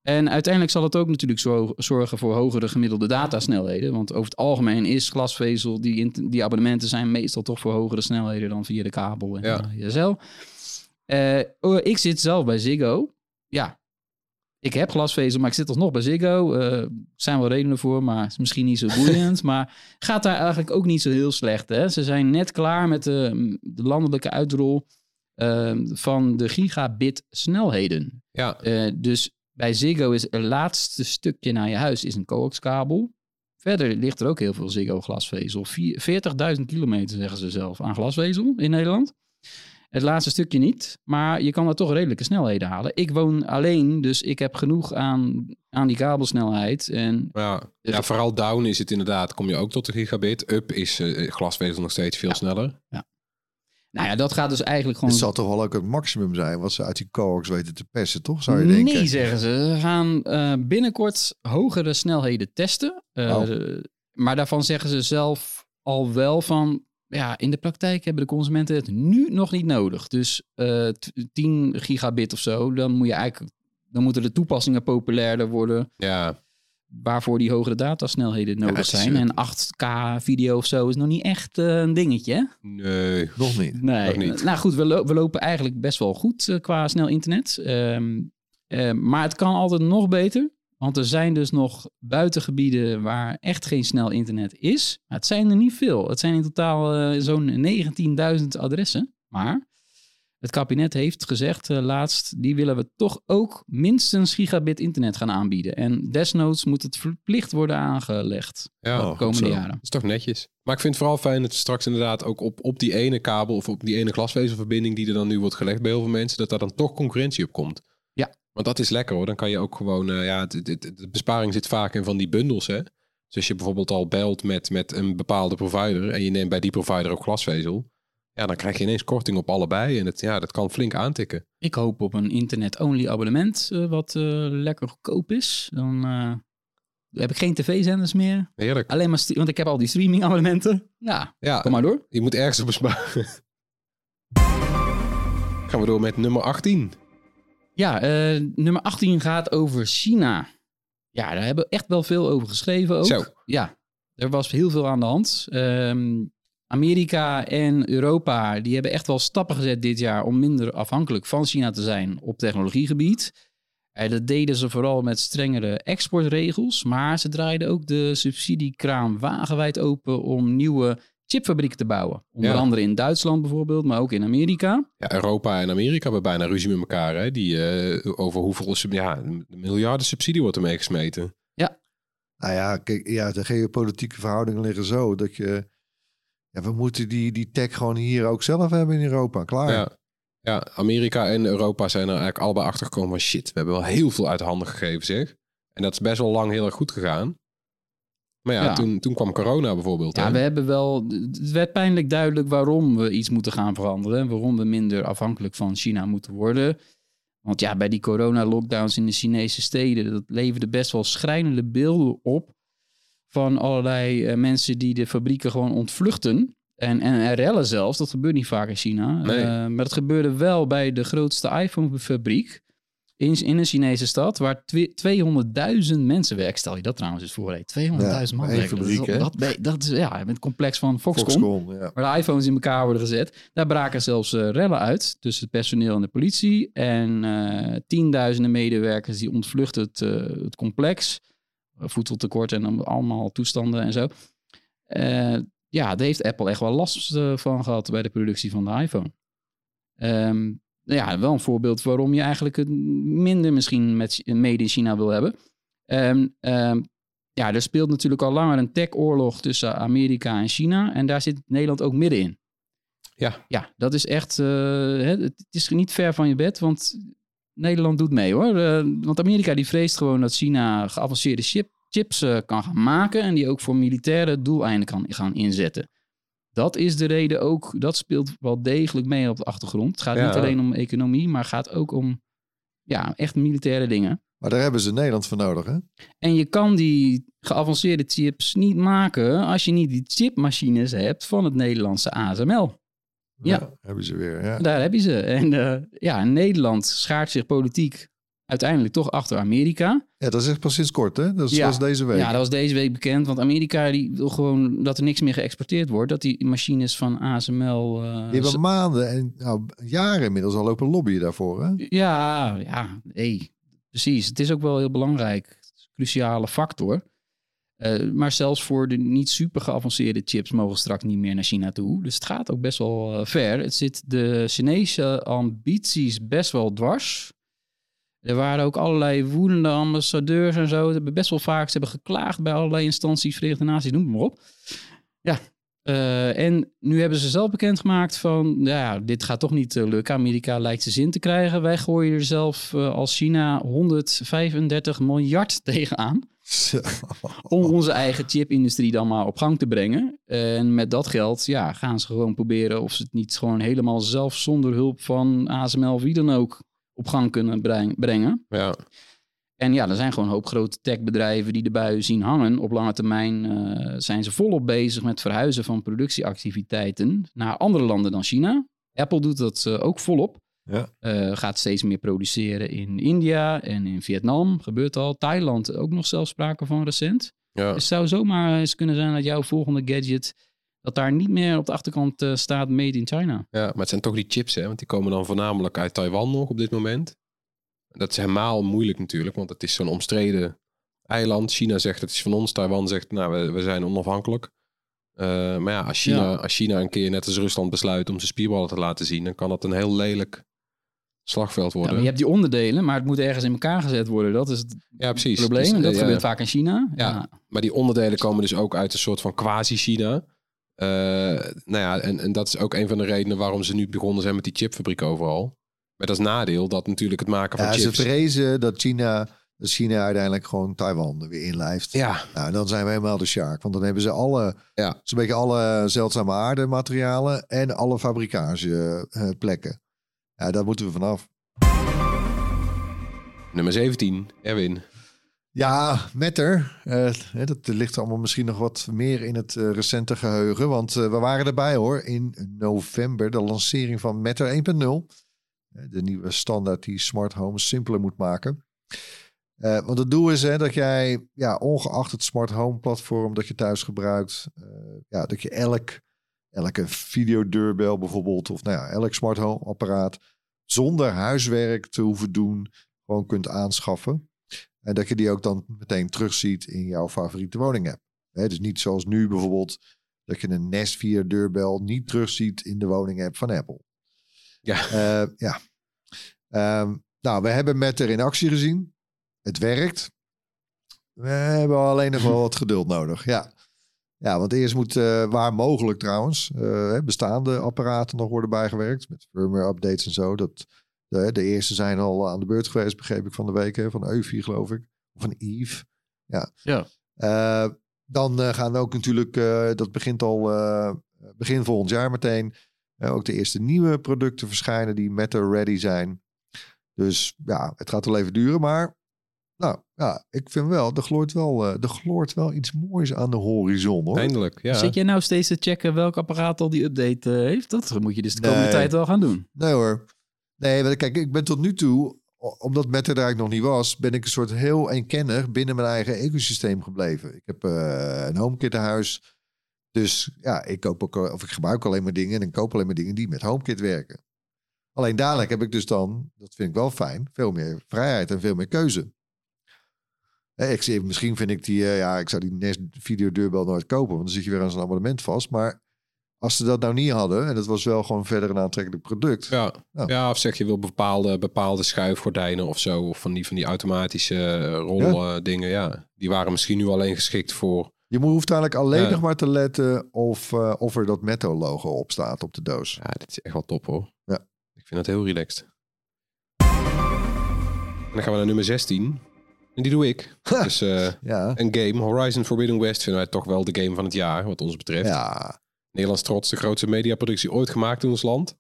En uiteindelijk zal het ook natuurlijk zo zorgen voor hogere gemiddelde datasnelheden. Want over het algemeen is glasvezel, die, die abonnementen zijn meestal toch voor hogere snelheden dan via de kabel en Ja. Eh, oh, ik zit zelf bij Ziggo. Ja, ik heb glasvezel, maar ik zit alsnog bij Ziggo. Eh, Er zijn wel redenen voor, maar is misschien niet zo boeiend. maar gaat daar eigenlijk ook niet zo heel slecht. Hè? Ze zijn net klaar met de, de landelijke uitrol eh, van de gigabit snelheden. ja. Eh, dus bij Ziggo is het laatste stukje naar je huis is een coaxkabel. Verder ligt er ook heel veel Ziggo glasvezel. Vier- 40.000 kilometer zeggen ze zelf aan glasvezel in Nederland. Het laatste stukje niet, maar je kan er toch redelijke snelheden halen. Ik woon alleen, dus ik heb genoeg aan, aan die kabelsnelheid. En Ja. ja, vooral down is het inderdaad. Kom je ook tot de gigabit. Up is eh, glasvezel nog steeds veel sneller. nou ja, dat gaat dus eigenlijk gewoon... zal toch wel ook het maximum zijn wat ze uit die coax weten te persen, toch? Zou je denken? Nee, zeggen ze. Ze gaan eh, binnenkort hogere snelheden testen. Eh, Oh. Maar daarvan zeggen ze zelf al wel van... Ja, in de praktijk hebben de consumenten het nu nog niet nodig. Dus eh, t- 10 gigabit of zo, dan moet je eigenlijk... Dan moeten de toepassingen populairder worden Ja, waarvoor die hogere datasnelheden nodig zijn. eh, En 8K video of zo is nog niet echt eh, een dingetje. hè? nee. Nog niet. Nee, Nog niet. nou goed, we, lo- we lopen eigenlijk best wel goed eh, qua snel internet. Ehm, eh, maar het kan altijd nog beter. Want er zijn dus nog buitengebieden waar echt geen snel internet is. Maar het zijn er niet veel. Het zijn in totaal eh, zo'n 19.000 adressen. Maar het kabinet heeft gezegd eh, laatst, die willen we toch ook minstens gigabit internet gaan aanbieden. En desnoods moet het verplicht worden aangelegd Ja, de komende zo. jaren. dat is toch netjes. Maar ik vind het vooral fijn dat straks inderdaad ook op, op die ene kabel of op die ene glasvezelverbinding die er dan nu wordt gelegd bij heel veel mensen, dat daar dan toch concurrentie op komt. Want dat is lekker hoor. Dan kan je ook gewoon, eh, ja, de besparing zit vaak in van die bundels hè. Dus als je bijvoorbeeld al belt met, met een bepaalde provider en je neemt bij die provider ook glasvezel, ja, dan krijg je ineens korting op allebei en het, ja, dat kan flink aantikken. Ik hoop op een internet-only abonnement, eh, wat eh, lekker goedkoop is. Dan eh, heb ik geen tv-zenders meer. Heerlijk. Alleen maar, want ik heb al die streaming-abonnementen. Ja, Ja, kom maar door. je moet ergens op besparen. Gaan we door met nummer 18. Ja, eh, nummer 18 gaat over China. Ja, daar hebben we echt wel veel over geschreven ook. Zo. Ja, er was heel veel aan de hand. Ehm, Amerika en Europa die hebben echt wel stappen gezet dit jaar om minder afhankelijk van China te zijn op technologiegebied. Eh, dat deden ze vooral met strengere exportregels, maar ze draaiden ook de subsidiekraan wagenwijd open om nieuwe chipfabrieken te bouwen. Onder Ja. andere in Duitsland bijvoorbeeld, maar ook in Amerika. Ja, Europa en Amerika hebben bijna ruzie met elkaar. Hè? Die, eh, over hoeveel sub- ja, miljarden subsidie wordt er mee gesmeten. Nou ja, kijk, ja, de geopolitieke verhoudingen liggen zo dat je... Ja, we moeten die, die tech gewoon hier ook zelf hebben in Europa. Klaar. Ja. ja, Amerika en Europa zijn er eigenlijk allebei achter gekomen van shit, we hebben wel heel veel uit handen gegeven zeg. En dat is best wel lang heel erg goed gegaan. Maar ja, Ja. Toen, toen kwam corona bijvoorbeeld. Ja, hè? we hebben wel. Het werd pijnlijk duidelijk waarom we iets moeten gaan veranderen. en Waarom we minder afhankelijk van China moeten worden. Want ja, bij die corona-lockdowns in de Chinese steden, dat leverde best wel schrijnende beelden op. Van allerlei eh, mensen die de fabrieken gewoon ontvluchten. En, en, en rellen zelfs. Dat gebeurt niet vaak in China. Nee. Eh, maar dat gebeurde wel bij de grootste iPhone-fabriek. In, in een Chinese stad waar twe- 200.000 mensen werken. Stel je dat trouwens eens voor. hé. 200.000 man werken. Dat fabriek, dat, dat, dat is ja, met het complex van Foxconn Foxconn, ja. waar de iPhones in elkaar worden gezet. Daar braken zelfs eh, rellen uit tussen het personeel en de politie. En eh, tienduizenden medewerkers die ontvluchten het, eh, het complex. Voedseltekort en dan allemaal toestanden en zo. Ja, daar heeft Apple echt wel last van gehad bij de productie van de iPhone. Ehm, ja, wel een voorbeeld waarom je eigenlijk het minder misschien met made in China wil hebben. Ehm, ehm, ja, er speelt natuurlijk al langer een tech-oorlog tussen Amerika en China. En daar zit Nederland ook middenin. Ja. Ja, dat is echt... eh, het is niet ver van je bed, want Nederland doet mee hoor. Eh, want Amerika die vreest gewoon dat China geavanceerde chip, chips eh, kan gaan maken... en die ook voor militaire doeleinden kan gaan inzetten. Dat is de reden ook, dat speelt wel degelijk mee op de achtergrond. Het gaat Ja. niet alleen om economie, maar gaat ook om ja, echt militaire dingen. Maar daar hebben ze Nederland voor nodig, hè? En je kan die geavanceerde chips niet maken als je niet die chipmachines hebt van het Nederlandse ASML. Ja. Hebben ze weer, ja. Daar heb je ze. En eh, ja, Nederland schaart zich politiek uiteindelijk toch achter Amerika. Ja, dat is echt pas sinds kort, hè? Dat is, Ja. was deze week. Ja, dat was deze week bekend. Want Amerika die wil gewoon dat er niks meer geëxporteerd wordt. Dat die machines van ASML... eh, Die hebben maanden en nou, jaren inmiddels al lopen lobbyen daarvoor, hè? Ja, ja, nee, precies. Het is ook wel heel belangrijk. Cruciale factor. Eh, maar zelfs voor de niet super geavanceerde chips mogen straks niet meer naar China toe. Dus het gaat ook best wel eh, ver. Het zit de Chinese ambities best wel dwars. Er waren ook allerlei woedende ambassadeurs en zo. Ze hebben best wel vaak ze hebben geklaagd bij allerlei instanties, Verenigde Naties, noem het maar op. Ja, eh, en nu hebben ze zelf bekendgemaakt van, ja, dit gaat toch niet eh, lukken. Amerika lijkt zijn zin te krijgen. Wij gooien er zelf eh, als China 135 miljard tegenaan. Zo. Om onze eigen chipindustrie dan maar op gang te brengen. En met dat geld ja, gaan ze gewoon proberen of ze het niet gewoon helemaal zelf zonder hulp van ASML wie dan ook op gang kunnen breng- brengen. Ja. En ja, er zijn gewoon een hoop grote techbedrijven die de buien zien hangen. Op lange termijn eh, zijn ze volop bezig met verhuizen van productieactiviteiten naar andere landen dan China. Apple doet dat eh, ook volop. Ja. Eh, gaat steeds meer produceren in India en in Vietnam. Gebeurt al. Thailand ook nog zelfs sprake van recent. Ja. Het zou zomaar eens kunnen zijn dat jouw volgende gadget... dat daar niet meer op de achterkant eh, staat made in China. ja, maar het zijn toch die chips, hè? Want die komen dan voornamelijk uit Taiwan nog op dit moment. Dat is helemaal moeilijk natuurlijk, want het is zo'n omstreden eiland. China zegt het is van ons, Taiwan zegt nou, we, we zijn onafhankelijk. Eh, maar ja als, China, Ja. als China een keer net als Rusland besluit om zijn spierballen te laten zien, dan kan dat een heel lelijk slagveld Ja, worden. maar je hebt die onderdelen, maar het moet ergens in elkaar gezet worden. Dat is het Ja, precies. probleem. Dus, en dat eh, gebeurt ja. vaak in China. Ja. Ja. Maar die onderdelen komen dus ook uit een soort van quasi-China. Eh, nou ja, en, en dat is ook een van de redenen waarom ze nu begonnen zijn met die chipfabriek overal. Met als nadeel dat natuurlijk het maken van Ja, ze vrezen dat China, dat China uiteindelijk gewoon Taiwan er weer inlijft. Ja, Nou, dan zijn we helemaal de sjaak. Want dan hebben ze alle, Ja. zo'n beetje alle zeldzame aardematerialen en alle fabrikageplekken. Ja, daar moeten we vanaf. nummer 17, Erwin. Ja, Metter. eh, dat ligt allemaal misschien nog wat meer in het eh, recente geheugen. Want eh, we waren erbij hoor. In november de lancering van Metter 1.0. Eh, De nieuwe standaard die smart homes simpeler moet maken. Want het doel is hè, dat jij, ja, ongeacht het smart home platform dat je thuis gebruikt, ja, dat je elk, elke videodeurbel bijvoorbeeld, of nou ja, elk smart home apparaat, zonder huiswerk te hoeven doen, gewoon kunt aanschaffen. En dat je die ook dan meteen terugziet in jouw favoriete woning app. Hè, dus niet zoals nu bijvoorbeeld dat je een Nest via deurbel niet terugziet in de woning app van Apple. Ja. Eh, ja. Ehm, nou, we hebben met er in actie gezien. Het werkt. We hebben alleen nog wel wat geduld nodig. Ja. Ja, want eerst moet, eh, waar mogelijk trouwens, eh, bestaande apparaten nog worden bijgewerkt. Met firmware updates en zo. Dat, de, de eerste zijn al aan de beurt geweest, begreep ik van de week. Hè, van Eufy, geloof ik. Of van Eve. Ja. Ja. Eh, dan eh, gaan ook natuurlijk, eh, dat begint al eh, begin volgend jaar meteen. eh, ook de eerste nieuwe producten verschijnen die Meta ready zijn. Dus ja, het gaat wel even duren, maar nou ja, ik vind wel, er gloort wel, eh, er gloort wel iets moois aan de horizon hoor. Eindelijk, ja. Zit jij nou steeds te checken welk apparaat al die update eh, heeft? Dat moet je dus de komende Nee. tijd wel gaan doen. Nee hoor. Nee, kijk, ik ben tot nu toe, omdat Meta er eigenlijk nog niet was, ben ik een soort heel eenkennig binnen mijn eigen ecosysteem gebleven. Ik heb eh, een HomeKit huis. Dus ja, ik koop ook, al- of ik gebruik alleen maar dingen en ik koop alleen maar dingen die met HomeKit werken. Alleen dadelijk heb ik dus dan, dat vind ik wel fijn, veel meer vrijheid en veel meer keuze. Hè, Ik misschien vind ik die, eh, ja, ik zou die Nest videodeurbel nooit kopen, want dan zit je weer aan zo'n abonnement vast. Maar als ze dat nou niet hadden, en dat was wel gewoon verder een aantrekkelijk product. Ja. Ja. ja, of zeg je wil bepaalde, bepaalde schuifgordijnen of zo. Of van die, van die automatische eh, roldingen. Ja. die waren misschien nu alleen geschikt voor... Je moet- hoeft eigenlijk alleen Ja. nog maar te letten of, eh, of er dat Metto-logo op staat op de doos. Ja, dit is echt wel top hoor. Ja. Ik vind het heel relaxed. En dan gaan we naar nummer 16. En die doe ik. Dus eh, Ja, een game. Horizon Forbidden West vinden wij toch wel de game van het jaar, wat ons betreft. ja. Nederlands trots de grootste mediaproductie ooit gemaakt in ons land.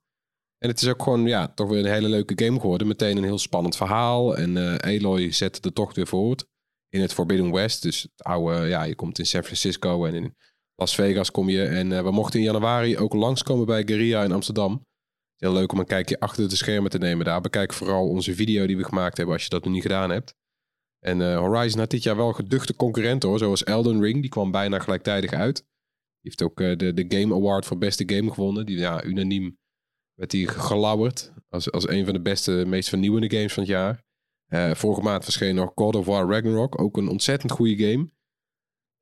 En het is ook gewoon, ja, toch weer een hele leuke game geworden. Meteen een heel spannend verhaal. En eh Aloy zette de tocht weer voort in het Forbidden West. Dus het oude, ja, je komt in San Francisco en in Las Vegas kom je. En eh, we mochten in januari ook langskomen bij Guerrilla in Amsterdam. Heel leuk om een kijkje achter de schermen te nemen daar. Bekijk vooral onze video die we gemaakt hebben als je dat nog niet gedaan hebt. En eh, Horizon had dit jaar wel geduchte concurrenten hoor. Zoals Elden Ring, die kwam bijna gelijktijdig uit. Die heeft ook eh, de, de Game Award voor beste game gewonnen. Die, ja, unaniem werd die gelauwerd als, als een van de beste, meest vernieuwende games van het jaar. Eh, vorige maand verscheen nog God of War Ragnarok. Ook een ontzettend goede game.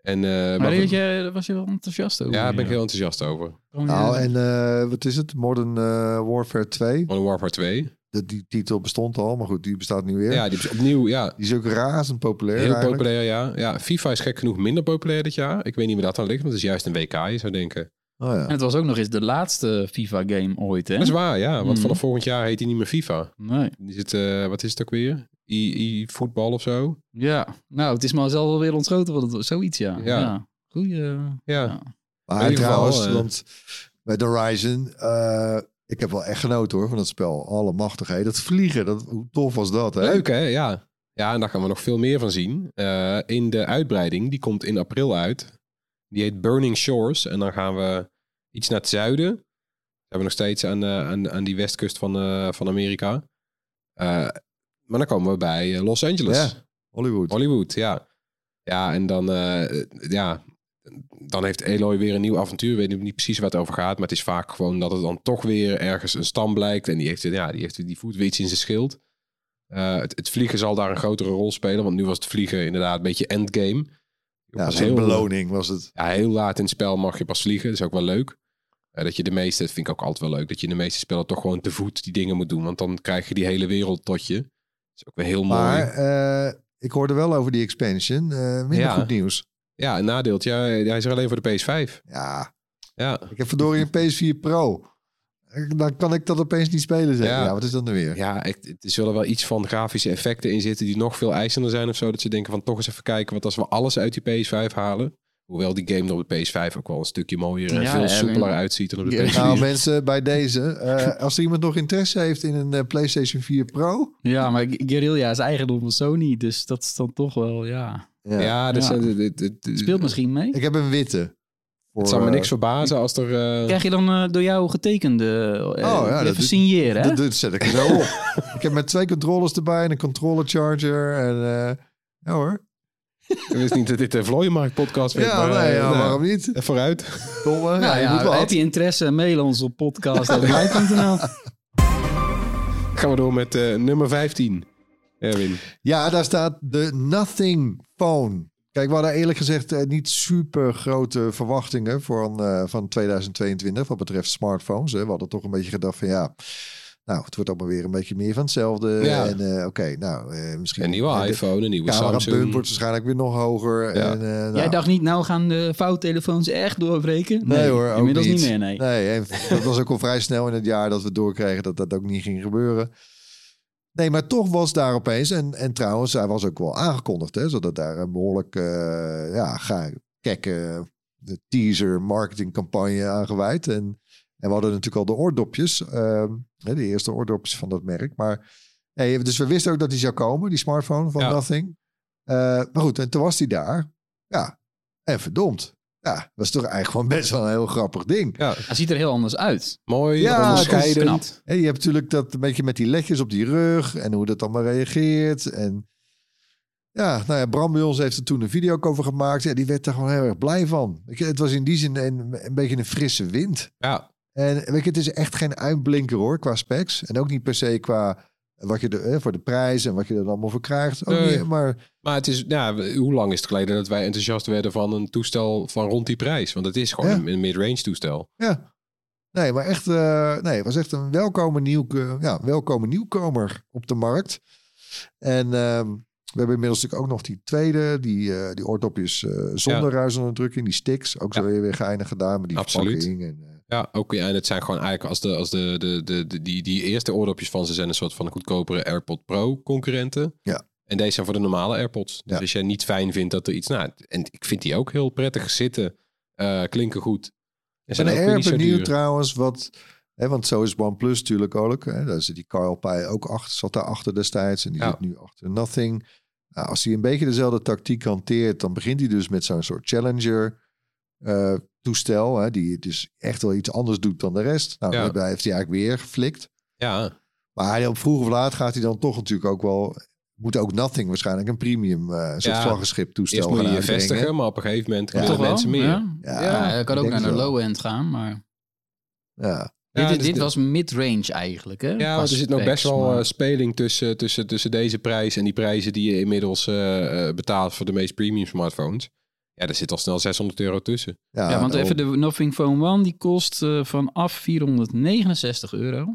En, eh, Maar daar was je wel enthousiast over. ja, daar ben ik heel enthousiast over. Nou, en eh, wat is het? Modern Warfare 2. Modern Warfare 2. De, die titel bestond al, maar goed, die bestaat nu weer. Ja, die is opnieuw, ja, Die is ook razend populair heel eigenlijk. populair, ja. ja. FIFA is gek genoeg minder populair dit jaar. Ik weet niet meer dat aan ligt, want het is juist een WK, je zou denken. Oh, ja. En het was ook nog eens de laatste FIFA-game ooit, hè? Dat is waar, ja. Want Mhm. vanaf volgend jaar heet hij niet meer FIFA. Nee. Die zit, eh, wat is het ook weer? I-voetbal of zo? Ja, nou, het is maar zelf alweer ontschoten van het, zoiets, ja. Ja. ja. Goeie. Ja. Ja. Maar trouwens, eh, want bij The Horizon, eh, ik heb wel echt genoten hoor van dat spel. Allemachtig, Dat vliegen, dat, hoe tof was dat, hè? Leuk, hè? Ja. Ja, en daar gaan we nog veel meer van zien. Eh, in de uitbreiding, die komt in april uit. Die heet Burning Shores. En dan gaan we iets naar het zuiden. We hebben nog steeds aan, eh, aan, aan die westkust van, eh, van Amerika. Maar dan komen we bij Los Angeles. Ja. Hollywood. Hollywood, ja. Ja, en dan, ja, dan heeft Eloy weer een nieuw avontuur. Ik weet niet precies waar het over gaat. Maar het is vaak gewoon dat het dan toch weer ergens een stam blijkt. En die heeft, ja, die, heeft, die voert weer iets in zijn schild. Eh, het, het vliegen zal daar een grotere rol spelen. Want nu was het vliegen inderdaad een beetje endgame. ja, heel- beloning was het. Ja, heel laat in het spel mag je pas vliegen. Dat is ook wel leuk. Eh, dat je de meeste, dat vind ik ook altijd wel leuk. Dat je in de meeste spellen toch gewoon te voet die dingen moet doen. Want dan krijg je die hele wereld tot je. Dat is ook weer heel mooi. Maar eh, ik hoorde wel over die expansion. minder Ja. goed nieuws. Ja, een nadeeltje. Ja, hij is er alleen voor de PS5. Ja, Ja, ik heb verdorie een PS4 Pro. Dan kan ik dat opeens niet spelen. Zeg. Ja. Ja. wat is dat nu weer? ja ik, er zullen wel iets van grafische effecten in zitten die nog veel eisender zijn of zo. Dat ze denken van toch eens even kijken wat als we alles uit die PS5 halen. Hoewel die game er op de PS5 ook wel een stukje mooier en Ja, veel ja, soepeler uitziet dan op de Ja. PS4. Nou mensen, bij deze. eh, als er iemand nog interesse heeft in een eh, PlayStation 4 Pro. ja, maar Guerrilla is eigendom van Sony, dus dat is dan toch wel, ja. Ja. ja, dus, Ja. eh, Het speelt misschien mee. Ik heb een witte. Voor, het zou me eh, niks verbazen als er... eh, Krijg je dan eh, door jou getekende eh, Oh, ja, dat even doet- signeren, hè? Dat, dat zet ik er zo op. ik heb met twee controllers erbij en een controller charger. En, eh, ja hoor. Ik wist niet dat dit de Vlooienmarkt podcast werd. Ja, maar, nee, eh, ja, nou, waarom niet? eh, Vooruit. Domme. nou ja, je ja, moet wat. heb je interesse, mail ons op podcast.live.nl. Gaan we door met eh, nummer 15. Erwin. Ja, daar staat de Nothing Phone. Kijk, we hadden eerlijk gezegd eh, niet super grote verwachtingen voor, eh, van 2022 wat betreft smartphones. Hè. We hadden toch een beetje gedacht van ja, nou, het wordt allemaal weer een beetje meer van hetzelfde. Ja. En eh, oké, nou, eh, misschien... Een nieuwe iPhone, een nieuwe Samsung. wordt waarschijnlijk weer nog hoger. Ja. En, eh, nou, Jij dacht niet, nou gaan de vouwtelefoons echt doorbreken? Nee, hoor, ook inmiddels niet, niet. meer, nee. Nee, en dat was ook al vrij snel in het jaar dat we doorkregen dat dat ook niet ging gebeuren. Nee, maar toch was daar opeens, en, en trouwens, hij was ook wel aangekondigd, hè, zodat daar een behoorlijk, eh, ja, ga, gekke de teaser marketingcampagne aan gewijd. En, en we hadden natuurlijk al de oordopjes, ehm, de eerste oordopjes van dat merk. Maar, nee, dus we wisten ook dat die zou komen, die smartphone van Ja. Nothing. Eh, maar goed, en toen was die daar. Ja, en verdomd. Ja, was toch eigenlijk gewoon best wel een heel grappig ding. Ja, Hij ziet er heel anders uit. mooi, Ja, is onderscheidend. En je hebt natuurlijk dat een beetje met die ledjes op die rug en hoe dat allemaal reageert. En ja, nou ja, Bram bij ons heeft er toen een video ook over gemaakt. Ja, die werd er gewoon heel erg blij van. Je, het was in die zin een, een beetje een frisse wind. Ja, En weet je, het is echt geen uitblinker hoor, qua specs. En ook niet per se qua wat je er, voor de prijs en wat je er allemaal voor krijgt. Ook Nee. niet, maar maar het is, ja, hoe lang is het geleden dat wij enthousiast werden van een toestel van rond die prijs? Want het is gewoon Ja. een, mid-range toestel. ja. Nee, maar echt, eh, nee, het was echt een welkome, nieuw, ja, welkome nieuwkomer op de markt. En ehm, we hebben inmiddels natuurlijk ook nog die tweede, die, eh die oordopjes eh, zonder Ja. ruisonderdrukking, die sticks. Ook zo Ja. weer, weer geinig gedaan met die Absoluut. verpakking. En, Ja, ook, ja, en het zijn gewoon eigenlijk als de, als de, de, de, de- die, die eerste oordopjes van ze zijn een soort van goedkopere AirPod Pro concurrenten. Ja. En deze zijn voor de normale AirPods. Dus Ja. als jij niet fijn vindt dat er iets, nou, en ik vind die ook heel prettig zitten, eh, klinken goed. Ik zijn ben erg zo benieuwd trouwens wat... Hè, want zo is OnePlus natuurlijk ook. Hè, daar zit die Carl Pei ook achter, zat daar achter destijds. En die Ja. zit nu achter Nothing. Nou, als hij een beetje dezelfde tactiek hanteert... dan begint hij dus met zo'n soort Challenger eh, toestel. Hè, die dus echt wel iets anders doet dan de rest. Nou, Ja. daar heeft hij eigenlijk weer geflikt. Ja, Maar hij, op vroeg of laat gaat hij dan toch natuurlijk ook wel... Moet ook Nothing waarschijnlijk een premium eh soort Ja. vlaggenschip toestel eerst moet je gaan je uitbrengen. vestigen, maar op een gegeven moment Ja. willen Toch wel? mensen meer. Ja, Ja, ja, dat kan ook naar de low-end gaan, maar... Ja. Ja, dit dus dit was mid-range eigenlijk, hè? Ja, er zit nog best wel maar- eh, speling tussen, tussen, tussen deze prijs en die prijzen die je inmiddels betaalt voor de meest premium smartphones. Ja, er zit al snel 600 euro tussen. Ja, Ja, want daarom. even de Nothing Phone One, die kost eh, vanaf 469 euro.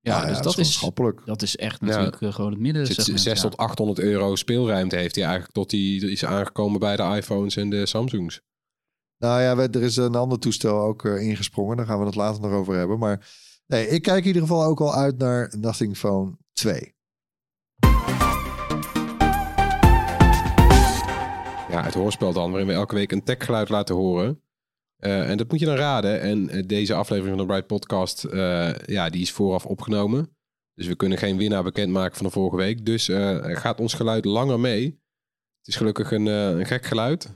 Ja, dus dat, is, schappelijk. dat is echt natuurlijk eh, gewoon het midden. Zit segment, 6 ja. tot 800 euro speelruimte heeft hij eigenlijk tot hij is aangekomen bij de iPhones en de Samsungs. Nou ja, we- er is een ander toestel ook eh, ingesprongen. Daar gaan we het later nog over hebben. Maar nee, ik kijk in ieder geval ook al uit naar Nothing Phone 2. Ja, het hoorspel dan, waarin we elke week een techgeluid laten horen. Eh, en dat moet je dan raden. En eh, deze aflevering van de Bright Podcast, eh, ja, die is vooraf opgenomen. Dus we kunnen geen winnaar bekendmaken van de vorige week. Dus gaat ons geluid langer mee. Het is gelukkig een, een gek geluid.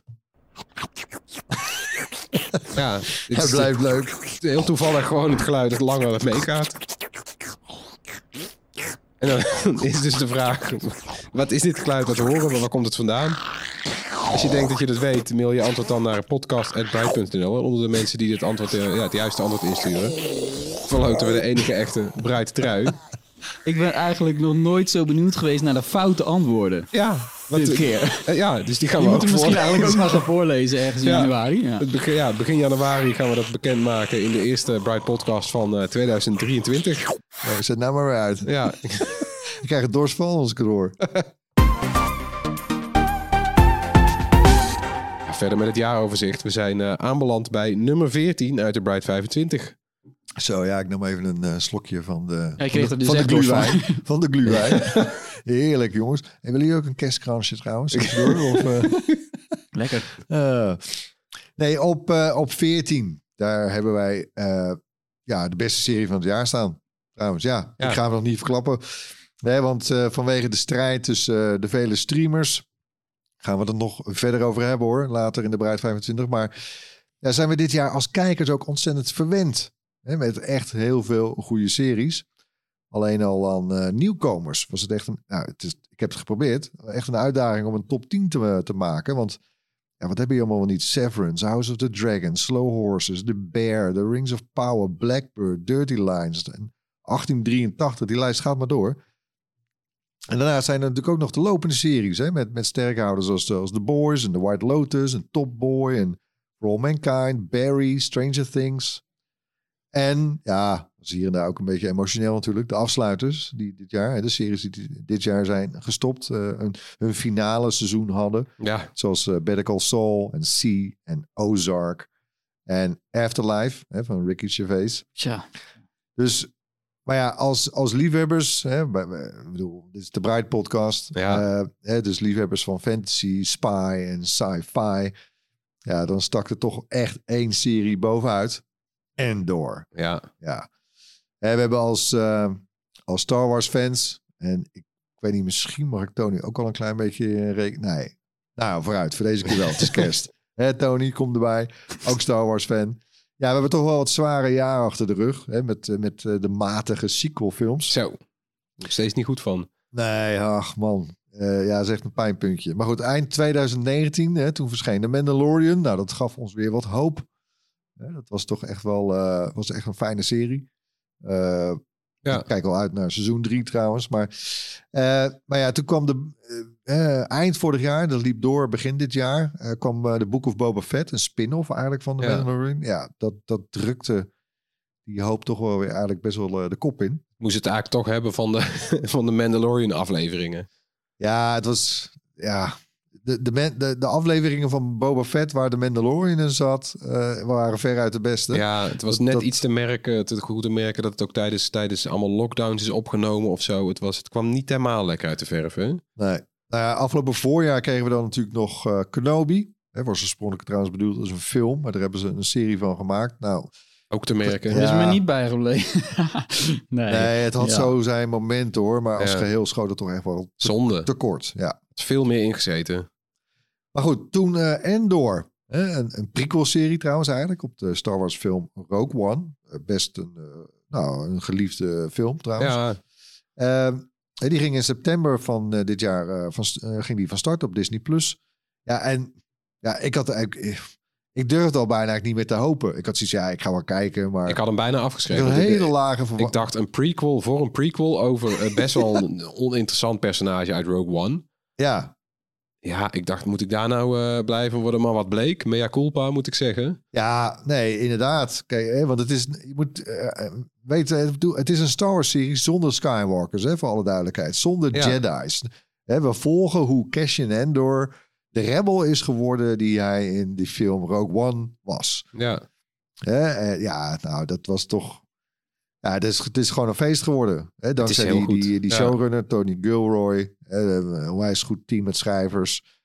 ja, Het blijft leuk. heel toevallig gewoon het geluid dat langer meegaat. En dan is dus de vraag, wat is dit geluid dat we horen? Waar komt het vandaan? Als je denkt dat je dat weet, mail je antwoord dan naar podcast.bright.nl. Onder de mensen die dit antwoord, eh, ja, het juiste antwoord insturen, verloten we de enige echte Bright trui. Ik ben eigenlijk nog nooit zo benieuwd geweest naar de foute antwoorden. Ja, wat, Dit keer. eh, ja, dus die gaan Je we moet ook hem misschien eigenlijk ook maar gaan voorlezen ergens in Ja. januari. Ja. Het begin, ja, begin januari gaan we dat bekendmaken in de eerste Bright podcast van eh, 2023. Nou, zet nou maar weer uit. Ja, Ik krijg het dorsval als ik het hoor. Ja, verder met het jaaroverzicht. We zijn eh, aanbeland bij nummer 14 uit de Bright 25. Zo, ja, ik nam even een eh, slokje van de, Ja, van de, dus van de van. gluwijn. Van de gluwijn. Heerlijk, jongens. En willen jullie ook een kerstkransje trouwens? tussendoor? of, eh? Lekker. Eh, nee, op, eh, op 14. Daar hebben wij eh, ja, de beste serie van het jaar staan. Trouwens, ja. Ja. Ik ga hem nog niet verklappen. Nee, want eh, vanwege de strijd tussen de vele streamers... gaan we het er nog verder over hebben hoor. Later in de Bruid 25. Maar ja, zijn we dit jaar als kijkers ook ontzettend verwend. Met echt heel veel goede series. Alleen al aan eh, nieuwkomers was het echt een... Nou, het is, ik heb het geprobeerd. Echt een uitdaging om een top 10 te, te maken. Want ja, wat heb je allemaal niet? Severance, House of the Dragon, Slow Horses, The Bear, The Rings of Power, Blackbird, Dirty Lines. En 1883, die lijst gaat maar door. En daarna zijn er natuurlijk ook nog de lopende series. Hè, met, met sterkhouders als, als The Boys en The White Lotus en Top Boy en For All Mankind, Barry, Stranger Things. En ja, dat is hier en daar ook een beetje emotioneel natuurlijk. De afsluiters die dit jaar, hè, de series die dit jaar zijn gestopt, eh, een, hun finale seizoen hadden. Ja, Zoals eh, Better Call Saul en C en Ozark en Afterlife hè, van Ricky Gervais. Tja, Dus, maar ja, als, als liefhebbers, hè, bij- bij- ik bedoel, dit is de Bright podcast. Ja. eh, hè, dus liefhebbers van fantasy, spy en sci-fi. Ja, dan stak er toch echt één serie bovenuit. Endor. ja. Ja. Hè, we hebben als, eh, als Star Wars fans, en ik, ik weet niet, misschien mag ik Tony ook al een klein beetje eh, rekenen. Nee. Nou, vooruit, voor deze keer wel. Het is kerst. Hè, Tony, kom erbij. Ook Star Wars fan. Ja, we hebben toch wel wat zware jaren achter de rug. Hè, met, eh, met eh, de matige sequelfilms. Zo. Nog steeds niet goed van. Nee, ach man. Ja, dat is echt een pijnpuntje. Maar goed, eind 2019, hè, toen verscheen de Mandalorian. Nou, dat gaf ons weer wat hoop. Dat was toch echt wel eh, was echt een fijne serie. Eh, Ja. Ik kijk al uit naar seizoen 3 trouwens. Maar, eh, maar ja, toen kwam de eind vorig jaar, dat liep door begin dit jaar, kwam de Book of Boba Fett, een spin-off eigenlijk van de Ja. Mandalorian. Ja, dat, dat drukte die hoop toch wel weer eigenlijk best wel de kop in. Moest het eigenlijk toch hebben van de, van de Mandalorian afleveringen. Ja, het was. Ja. De, de, men- de, de afleveringen van Boba Fett, waar de Mandalorian in zat, eh, waren veruit de beste. Ja, het was Dat- net dat- iets te merken, te goed te merken dat het ook tijdens, tijdens allemaal lockdowns is opgenomen of zo. Het, was, het kwam niet helemaal lekker uit de verf, hè? Nee. Nou ja, afgelopen voorjaar kregen we dan natuurlijk nog eh, Kenobi. Hè, was oorspronkelijk trouwens bedoeld als een film, maar daar hebben ze een serie van gemaakt. Nou, Ook te merken. Ja. Dat is me niet bijgebleven. nee. nee, het had Ja. zo zijn moment hoor, maar als Ja. geheel schoot het toch echt wel te, Zonde. te kort. Ja. Is veel meer ingezeten. Maar goed, toen eh Endor, hè, een, een prequel-serie trouwens eigenlijk, op de Star Wars film Rogue One. Eh, best een, eh, nou, een geliefde film trouwens. Ja, Ehm, die ging in september van dit jaar van, ging die van start op Disney+. Plus. Ja, en ja, ik had eigenlijk... Ik, ik durfde al bijna niet meer te hopen. Ik had zoiets, ja, ik ga wel kijken, maar... ik had hem bijna ik afgeschreven. een ik- hele lage Ik verwachting. dacht een prequel voor een prequel over best wel een oninteressant personage uit Rogue One. Ja, Ja, ik dacht, moet ik daar nou eh, blijven worden? Maar wat bleek, mea culpa moet ik zeggen. ja, nee, inderdaad. Kijk, hè, want het is... Je moet eh, eh, weten, het is een Star Wars-serie zonder Skywalkers, hè, voor alle duidelijkheid. Zonder Ja. Jedi's. Hè, we volgen hoe Cassian Endor de rebel is geworden die hij in die film Rogue One was. Ja, Hè? ja, nou, dat was toch. Ja, het is, het is gewoon een feest geworden. Hè? Dankzij die, goed. die, showrunner, Tony Gilroy. Een wijs goed team met schrijvers.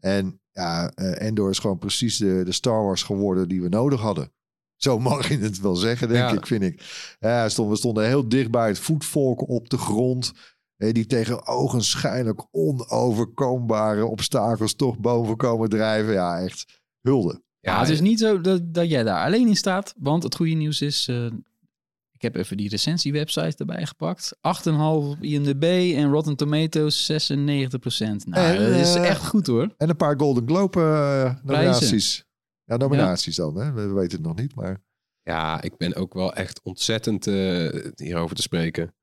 En ja, eh, Endor is gewoon precies de, de Star Wars geworden die we nodig hadden. Zo mag je het wel zeggen, denk Ja. ik, vind ik. Ja, hij stond, we stonden heel dicht bij het voetvolk op de grond. Hè, die tegen ogenschijnlijk onoverkombare obstakels toch boven komen drijven. Ja, echt hulde. Ja, het is niet zo dat, dat jij daar alleen in staat. Want het goede nieuws is... eh, ik heb even die recensiewebsite erbij gepakt. 8,5 op IMDb en Rotten Tomatoes 96%. Nou, En, dat is eh, echt goed hoor. En een paar Golden Globe eh, nominaties. Ja, nominaties dan. Hè? We weten het nog niet, maar... Ja, ik ben ook wel echt ontzettend eh, hierover te spreken.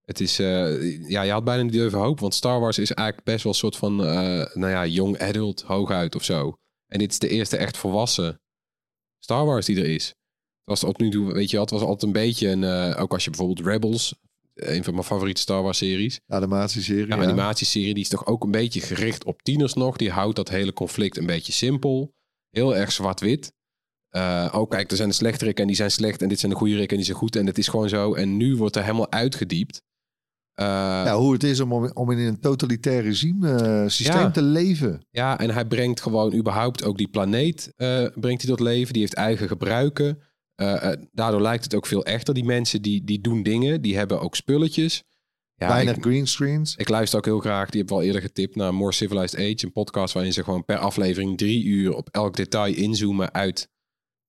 Het is, eh, ja, je had bijna niet durven hopen, want Star Wars is eigenlijk best wel een soort van, eh, nou ja, young adult hooguit of zo. En dit is de eerste echt volwassen Star Wars die er is. Het was tot nu toe, weet je wat, was altijd een beetje, een, eh, ook als je bijvoorbeeld Rebels, een van mijn favoriete Star Wars series, Animatieserie. ja, ja. animatieserie, die is toch ook een beetje gericht op tieners nog. Die houdt dat hele conflict een beetje simpel. Heel erg zwart-wit. Eh ook kijk, er zijn de slechteriken en die zijn slecht. En dit zijn de goede en die zijn goed. En het is gewoon zo. En nu wordt er helemaal uitgediept. Eh, Ja, hoe het is om, om in een totalitair regime systeem Ja. te leven. Ja, en hij brengt gewoon überhaupt ook die planeet brengt hij tot leven. Die heeft eigen gebruiken. Eh, eh, daardoor lijkt het ook veel echter. Die mensen die, die doen dingen, die hebben ook spulletjes. Ja, Bijna ik, greenscreens. ik luister ook heel graag, die heb ik al eerder getipt, naar More Civilized Age. Een podcast waarin ze gewoon per aflevering drie uur op elk detail inzoomen uit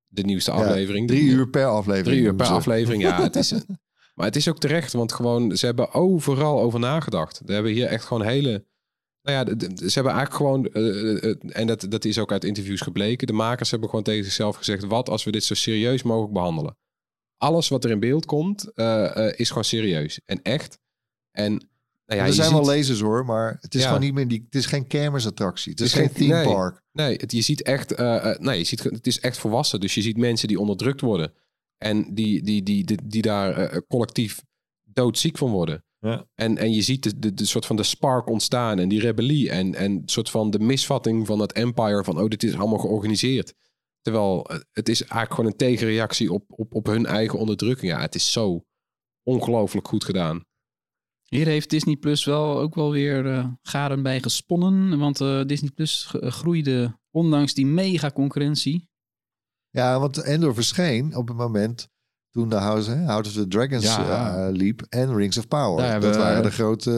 de nieuwste Ja, aflevering. Drie uur per aflevering. Drie uur per ze. aflevering, ja. Het is, maar het is ook terecht, want gewoon, ze hebben overal over nagedacht. Ze hebben hier echt gewoon hele... Nou ja, ze hebben eigenlijk gewoon, eh, eh, en dat, dat is ook uit interviews gebleken, de makers hebben gewoon tegen zichzelf gezegd, wat als we dit zo serieus mogelijk behandelen? Alles wat er in beeld komt, eh, eh, is gewoon serieus en echt. En nou ja, er zijn ziet- wel lasers hoor, maar het is Ja. gewoon niet meer die. Het is geen kermisattractie. Het is, Het is geen geen- theme park. Nee, het, je ziet echt, eh, eh, nee, je ziet, het is echt volwassen. Dus je ziet mensen die onderdrukt worden. En die, die, die, die, die daar eh, collectief doodziek van worden. Ja. En, en je ziet de, de, de soort van de spark ontstaan en die rebellie. En, en soort van de misvatting van het empire van, oh, dit is allemaal georganiseerd. Terwijl eh, het is eigenlijk gewoon een tegenreactie op, op, op hun eigen onderdrukking. Ja, het is zo ongelooflijk goed gedaan. Hier heeft Disney Plus wel ook wel weer eh garen bij gesponnen. Want eh, Disney Plus groeide ondanks die mega concurrentie. Ja, want Endor verscheen op het moment toen de House, hè, House of the Dragons Ja. eh, liep en Rings of Power. Daar hebben dat we- waren de grote...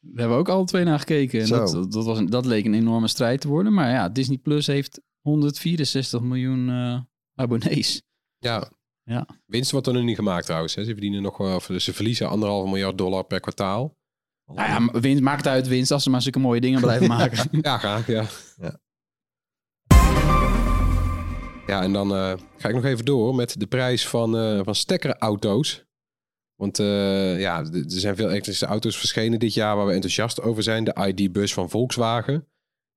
Daar hebben we ook alle twee naar gekeken. En Zo. dat, dat, was een, dat leek een enorme strijd te worden. Maar ja, Disney Plus heeft 164 miljoen eh, abonnees. Ja. Ja. Winst wordt er nu niet gemaakt trouwens. Hè. Ze verdienen nog wel, of ze verliezen anderhalve miljard dollar per kwartaal. Nou ja, winst, maakt uit winst als ze maar zulke mooie dingen blijven maken. Ja, graag, ja. Ja. Ja, en dan eh, ga ik nog even door met de prijs van, eh van stekkerauto's. Want eh, ja, er zijn veel elektrische auto's verschenen dit jaar waar we enthousiast over zijn. De ID-bus van Volkswagen,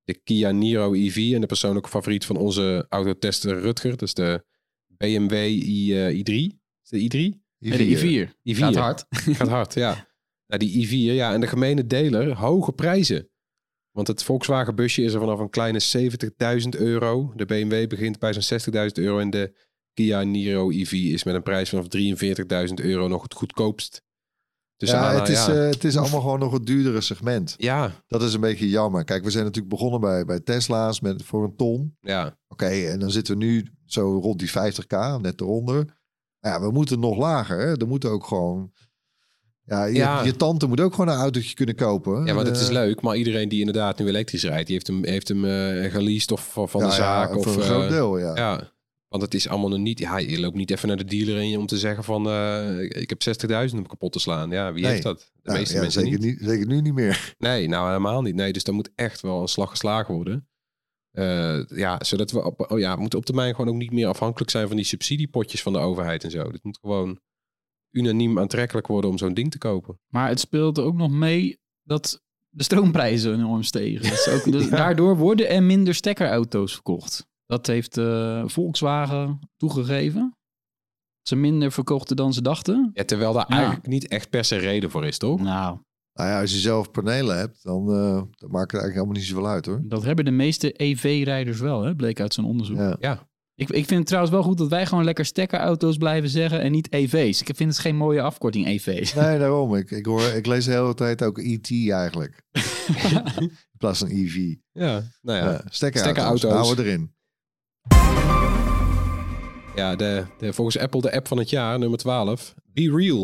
de Kia Niro EV en de persoonlijke favoriet van onze autotester Rutger. Dus de BMW i, eh, i3. Is de i3? Nee, de i4. i4. Gaat hard. Gaat hard, ja. Nou, die i4, ja. En de gemene deler, hoge prijzen. Want het Volkswagen busje is er vanaf een kleine 70.000 euro. De BMW begint bij zo'n 60.000 euro. En de Kia Niro EV is met een prijs vanaf 43.000 euro nog het goedkoopst tussen ja, het is, ja. eh, het is allemaal gewoon nog het duurdere segment. ja, Dat is een beetje jammer. Kijk, we zijn natuurlijk begonnen bij, bij Tesla's met, voor een ton. ja, Oké, en dan zitten we nu zo rond die 50k, net eronder. Ja, we moeten nog lager. Hè? Er moet ook gewoon... Ja, je, Ja. je tante moet ook gewoon een autootje kunnen kopen. ja, want het is Eh, leuk. Maar iedereen die inderdaad nu elektrisch rijdt, die heeft hem, heeft hem eh geleased of van van ja, de zaak. Ja, of, voor een eh, groot deel, ja. Ja, want het is allemaal nog niet... Ja, je loopt niet even naar de dealer je om te zeggen van... eh, ik heb 60.000 om kapot te slaan. Ja, wie Nee. heeft dat? De meeste mensen zeker niet. Zeker nu niet meer. Nee, nou helemaal niet. Nee, dus daar moet echt wel een slag geslagen worden. Eh, ja, zodat we op, oh ja, we moeten op termijn gewoon ook niet meer afhankelijk zijn van die subsidiepotjes van de overheid en zo. Dit moet gewoon unaniem aantrekkelijk worden om zo'n ding te kopen. Maar het speelt ook nog mee dat de stroomprijzen enorm stegen. Dus ook, dus Daardoor worden er minder stekkerauto's verkocht. Dat heeft eh, Volkswagen toegegeven. Ze minder verkochten dan ze dachten. Ja, terwijl daar Ja. eigenlijk niet echt per se reden voor is, toch? Nou, Nou ja, als je zelf panelen hebt, dan, eh, dan maakt het eigenlijk helemaal niet zoveel uit hoor. dat hebben de meeste EV-rijders wel, hè? bleek uit zo'n onderzoek. Ja. Ja, Ik, ik vind het trouwens wel goed dat wij gewoon lekker stekkerauto's blijven zeggen en niet EV's. Ik vind het geen mooie afkorting, EV's. Nee, daarom. Ik, ik, hoor, ik lees de hele tijd ook ET eigenlijk. In plaats van EV. ja. nou ja. Stekkerauto's. stekkerauto's. Houden we erin. Ja, de, de, volgens Apple de app van het jaar, nummer 12. Be Real.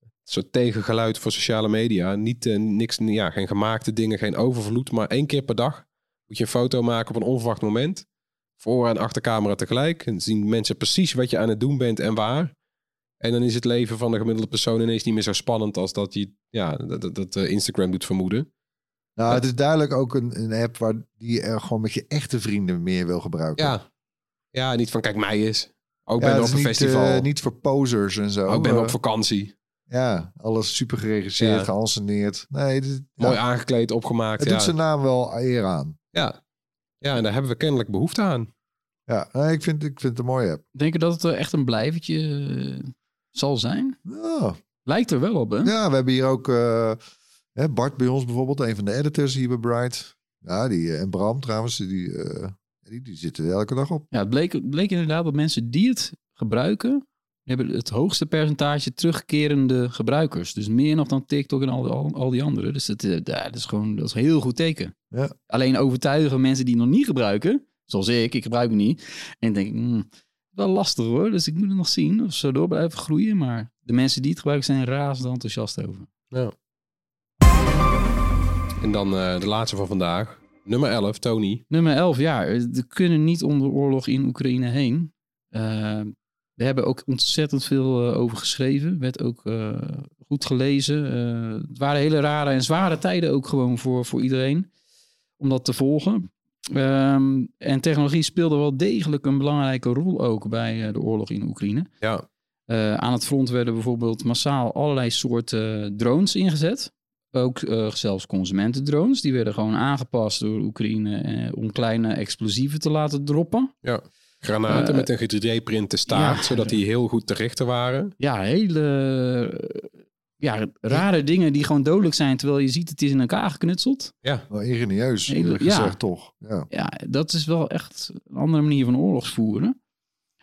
Een soort tegengeluid voor sociale media. Niet, eh, niks, ja, geen gemaakte dingen, geen overvloed. Maar één keer per dag moet je een foto maken op een onverwacht moment. Voor- en achtercamera tegelijk. En zien mensen precies wat je aan het doen bent en waar. En dan is het leven van de gemiddelde persoon ineens niet meer zo spannend als dat, je, ja, dat, dat, eh, Instagram doet vermoeden. Nou, het is duidelijk ook een, een app waar die je er gewoon met je echte vrienden meer wil gebruiken. Ja, ja niet van kijk mij eens. Ook Ja, ben op een niet, festival. eh, niet voor posers en zo. ook ben Eh, op vakantie. Ja, alles super geregisseerd, Ja. geanceneerd. Nee, dit, ja, Mooi aangekleed, opgemaakt. het doet zijn naam wel eer aan. Ja. Ja, en daar hebben we kennelijk behoefte aan. Ja, nee, ik, vind, ik vind het een mooie app. Denk je dat het eh, echt een blijvertje eh, zal zijn? Ja, Lijkt er wel op, hè? ja we hebben hier ook eh, hè, Bart bij ons bijvoorbeeld, een van de editors hier bij Bright. Ja, die, eh, en Bram trouwens, die, eh, die, die zitten er elke dag op. Ja, het bleek, het bleek inderdaad dat mensen die het gebruiken, hebben het hoogste percentage terugkerende gebruikers. Dus meer nog dan TikTok en al, al, al die andere. Dus dat, eh, dat is gewoon dat is een heel goed teken. Ja. Alleen overtuigen mensen die het nog niet gebruiken, zoals ik, ik gebruik het niet. En denk ik, hmm, wel lastig hoor. Dus ik moet het nog zien of ze door blijven groeien. Maar de mensen die het gebruiken zijn razend enthousiast over. Ja. En dan eh, de laatste van vandaag. Nummer 11, Tony. Nummer 11, ja, we kunnen niet om de oorlog in Oekraïne heen. Eh, we hebben ook ontzettend veel eh, over geschreven. Werd ook eh, goed gelezen. Eh, het waren hele rare en zware tijden ook gewoon voor, voor iedereen. Om dat te volgen. Ehm, en technologie speelde wel degelijk een belangrijke rol ook bij de oorlog in Oekraïne. Ja, aan het front werden bijvoorbeeld massaal allerlei soorten drones ingezet. Ook zelfs consumentendrones. Die werden gewoon aangepast door Oekraïne om kleine explosieven te laten droppen. Granaten Eh, met een 3D-printe staart, ja. zodat die heel goed te richten waren. Ja, hele ja, rare dingen die gewoon dodelijk zijn. Terwijl je ziet het is in elkaar geknutseld. Wel ingenieus, Hele- eerlijk ja. gezegd toch. Ja. Ja, dat is wel echt een andere manier van oorlogsvoeren.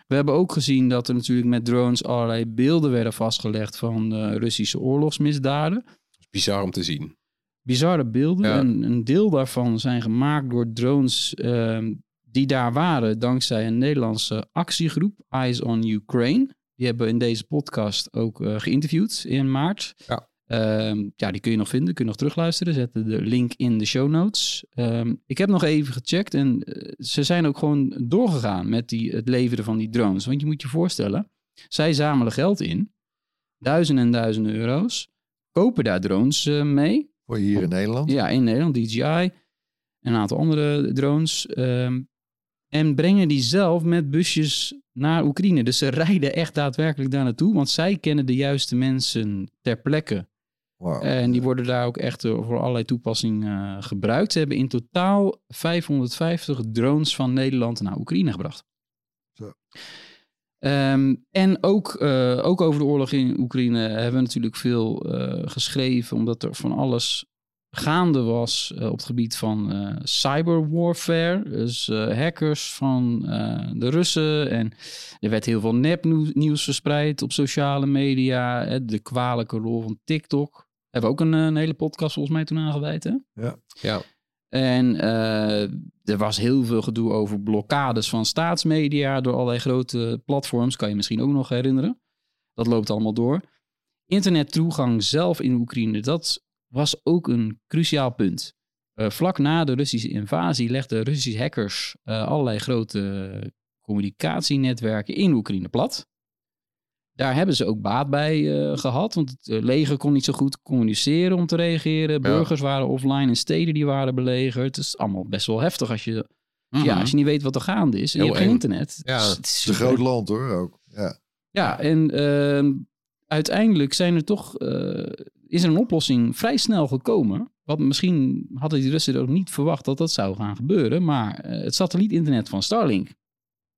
We hebben ook gezien dat er natuurlijk met drones allerlei beelden werden vastgelegd van eh, Russische oorlogsmisdaden. Bizar om te zien. bizarre beelden. Ja. En een deel daarvan zijn gemaakt door drones ehm, die daar waren dankzij een Nederlandse actiegroep, Eyes on Ukraine. Die hebben we in deze podcast ook eh, geïnterviewd in maart. Ja. Ehm, ja, die kun je nog vinden, kun je nog terugluisteren. Zetten de link in de show notes. Ehm, ik heb nog even gecheckt en eh, ze zijn ook gewoon doorgegaan met die, het leveren van die drones. Want je moet je voorstellen, zij zamelen geld in, duizenden en duizenden euro's, kopen daar drones eh, mee. Voor hier in Nederland. Ja, in Nederland, DJI. Een aantal andere drones. ehm, en brengen die zelf met busjes naar Oekraïne. Dus ze rijden echt daadwerkelijk daar naartoe. Want zij kennen de juiste mensen ter plekke. En die worden daar ook echt eh, voor allerlei toepassingen eh, gebruikt. Ze hebben in totaal 550 drones van Nederland naar Oekraïne gebracht. Zo. Ehm, en ook, eh, ook over de oorlog in Oekraïne hebben we natuurlijk veel geschreven, omdat er van alles gaande was eh, op het gebied van eh cyberwarfare. Dus eh, hackers van eh, de Russen. En er werd heel veel nepnieuws verspreid op sociale media. hè, de kwalijke rol van TikTok. Hebben we ook een, een hele podcast volgens mij toen aangeweid, hè? Ja. En eh, er was heel veel gedoe over blokkades van staatsmedia door allerlei grote platforms. Kan je misschien ook nog herinneren. Dat loopt allemaal door. Internettoegang zelf in Oekraïne, dat was ook een cruciaal punt. Eh, vlak na de Russische invasie legden Russische hackers eh, allerlei grote communicatienetwerken in Oekraïne plat. Daar hebben ze ook baat bij eh, gehad, want het leger kon niet zo goed communiceren om te reageren. Burgers waren offline en steden die waren belegerd. Het is allemaal best wel heftig als je, ja, als je niet weet wat er gaande is. En je Heel hebt geen internet. Ja, Het is een groot land hoor ook. Ja. ja, en ehm, uiteindelijk zijn er toch, is er een oplossing vrij snel gekomen. Wat misschien hadden die Russen ook niet verwacht dat dat zou gaan gebeuren. Maar eh, het satellietinternet van Starlink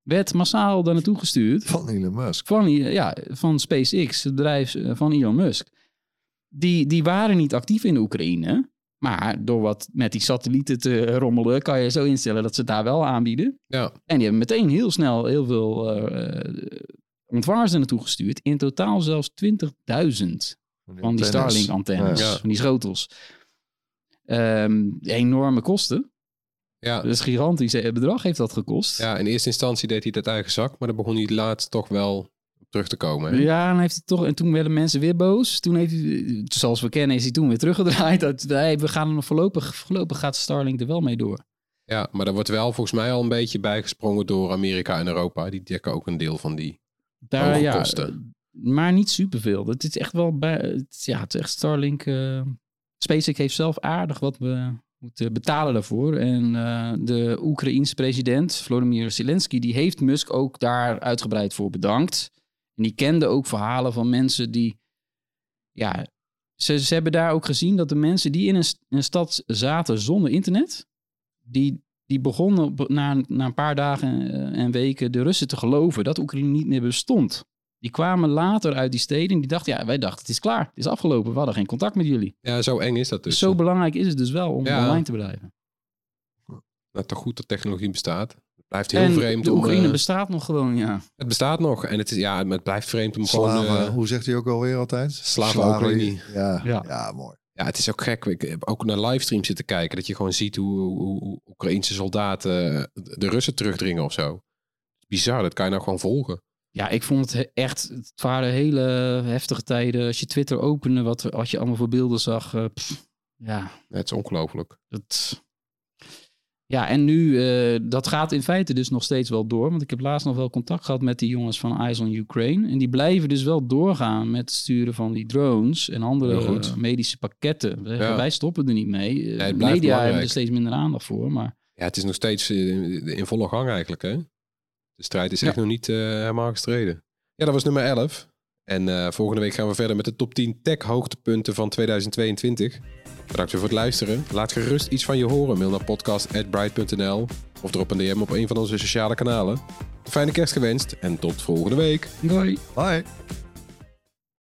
werd massaal daar naartoe gestuurd. Van Elon Musk. Van, ja, van SpaceX, het bedrijf eh, van Elon Musk. Die, die waren niet actief in de Oekraïne. Maar door wat met die satellieten te rommelen, kan je zo instellen dat ze het daar wel aanbieden. Ja. En die hebben meteen heel snel heel veel eh, eh, ontvangers er naartoe gestuurd. In totaal zelfs 20.000 van die Starlink-antennes, Ja. van die schotels. Ehm, enorme kosten. Ja. Dus gigantisch eh, bedrag heeft dat gekost. ja, in eerste instantie deed hij dat eigen zak, maar dan begon hij laatst toch wel terug te komen. hè? Ja, en, heeft hij toch, en toen werden mensen weer boos. Toen heeft hij, zoals we kennen, is hij toen weer teruggedraaid. Dat, hey, we gaan er nog voorlopig, voorlopig gaat Starlink er wel mee door. Ja, maar daar wordt wel volgens mij al een beetje bijgesprongen door Amerika en Europa. Die dekken ook een deel van die. Daar, Hoge ja, kosten. Maar niet superveel. Het is echt wel ja, het is echt Starlink. eh SpaceX heeft zelf aardig wat we moeten betalen daarvoor. En eh, de Oekraïense president, Volodymyr Zelensky, die heeft Musk ook daar uitgebreid voor bedankt. En die kende ook verhalen van mensen die. Ja, ze, hebben daar ook gezien dat de mensen die in een, een stad zaten zonder internet. Die, die begonnen na, na een paar dagen eh, en weken de Russen te geloven dat Oekraïne niet meer bestond. Die kwamen later uit die steden en die dachten, ja, wij dachten het is klaar, het is afgelopen, we hadden geen contact met jullie. Ja, zo eng is dat dus. Zo belangrijk is het dus wel om Ja. online te blijven. Nou, toch goed dat technologie bestaat. Het blijft heel en vreemd de om... Oekraïne eh, bestaat nog gewoon, ja. het bestaat nog en het, is, ja, het blijft vreemd om gewoon... Slaven, eh, hoe zegt hij ook alweer altijd? Slaven-Oekraïne. Ja, ja. Ja. mooi. Ja, het is ook gek. Ik heb ook naar livestreams zitten kijken. Dat je gewoon ziet hoe, hoe, hoe Oekraïnse soldaten de Russen terugdringen of zo. Bizar, dat kan je nou gewoon volgen. Ja, ik vond het he- echt, het waren hele heftige tijden. Als je Twitter opende, wat, wat je allemaal voor beelden zag. eh, pff, ja, Het is ongelooflijk. dat... Ja, en nu, eh, dat gaat in feite dus nog steeds wel door. Want ik heb laatst nog wel contact gehad met die jongens van Eyes on Ukraine. En die blijven dus wel doorgaan met het sturen van die drones en andere eh, medische pakketten. We zeggen, Ja. Wij stoppen er niet mee. Eh, de blijft media hebben er steeds minder aandacht voor. Maar Ja, het is nog steeds eh, in volle gang eigenlijk. Hè? De strijd is echt nog niet eh, helemaal gestreden. Ja, dat was nummer 11. En eh, volgende week gaan we verder met de top 10 tech hoogtepunten van 2022. Bedankt voor het luisteren. Laat gerust iets van je horen. Mail naar podcast.bright.nl of drop een DM op een van onze sociale kanalen. Een fijne kerst gewenst en tot volgende week. Doei. Bye.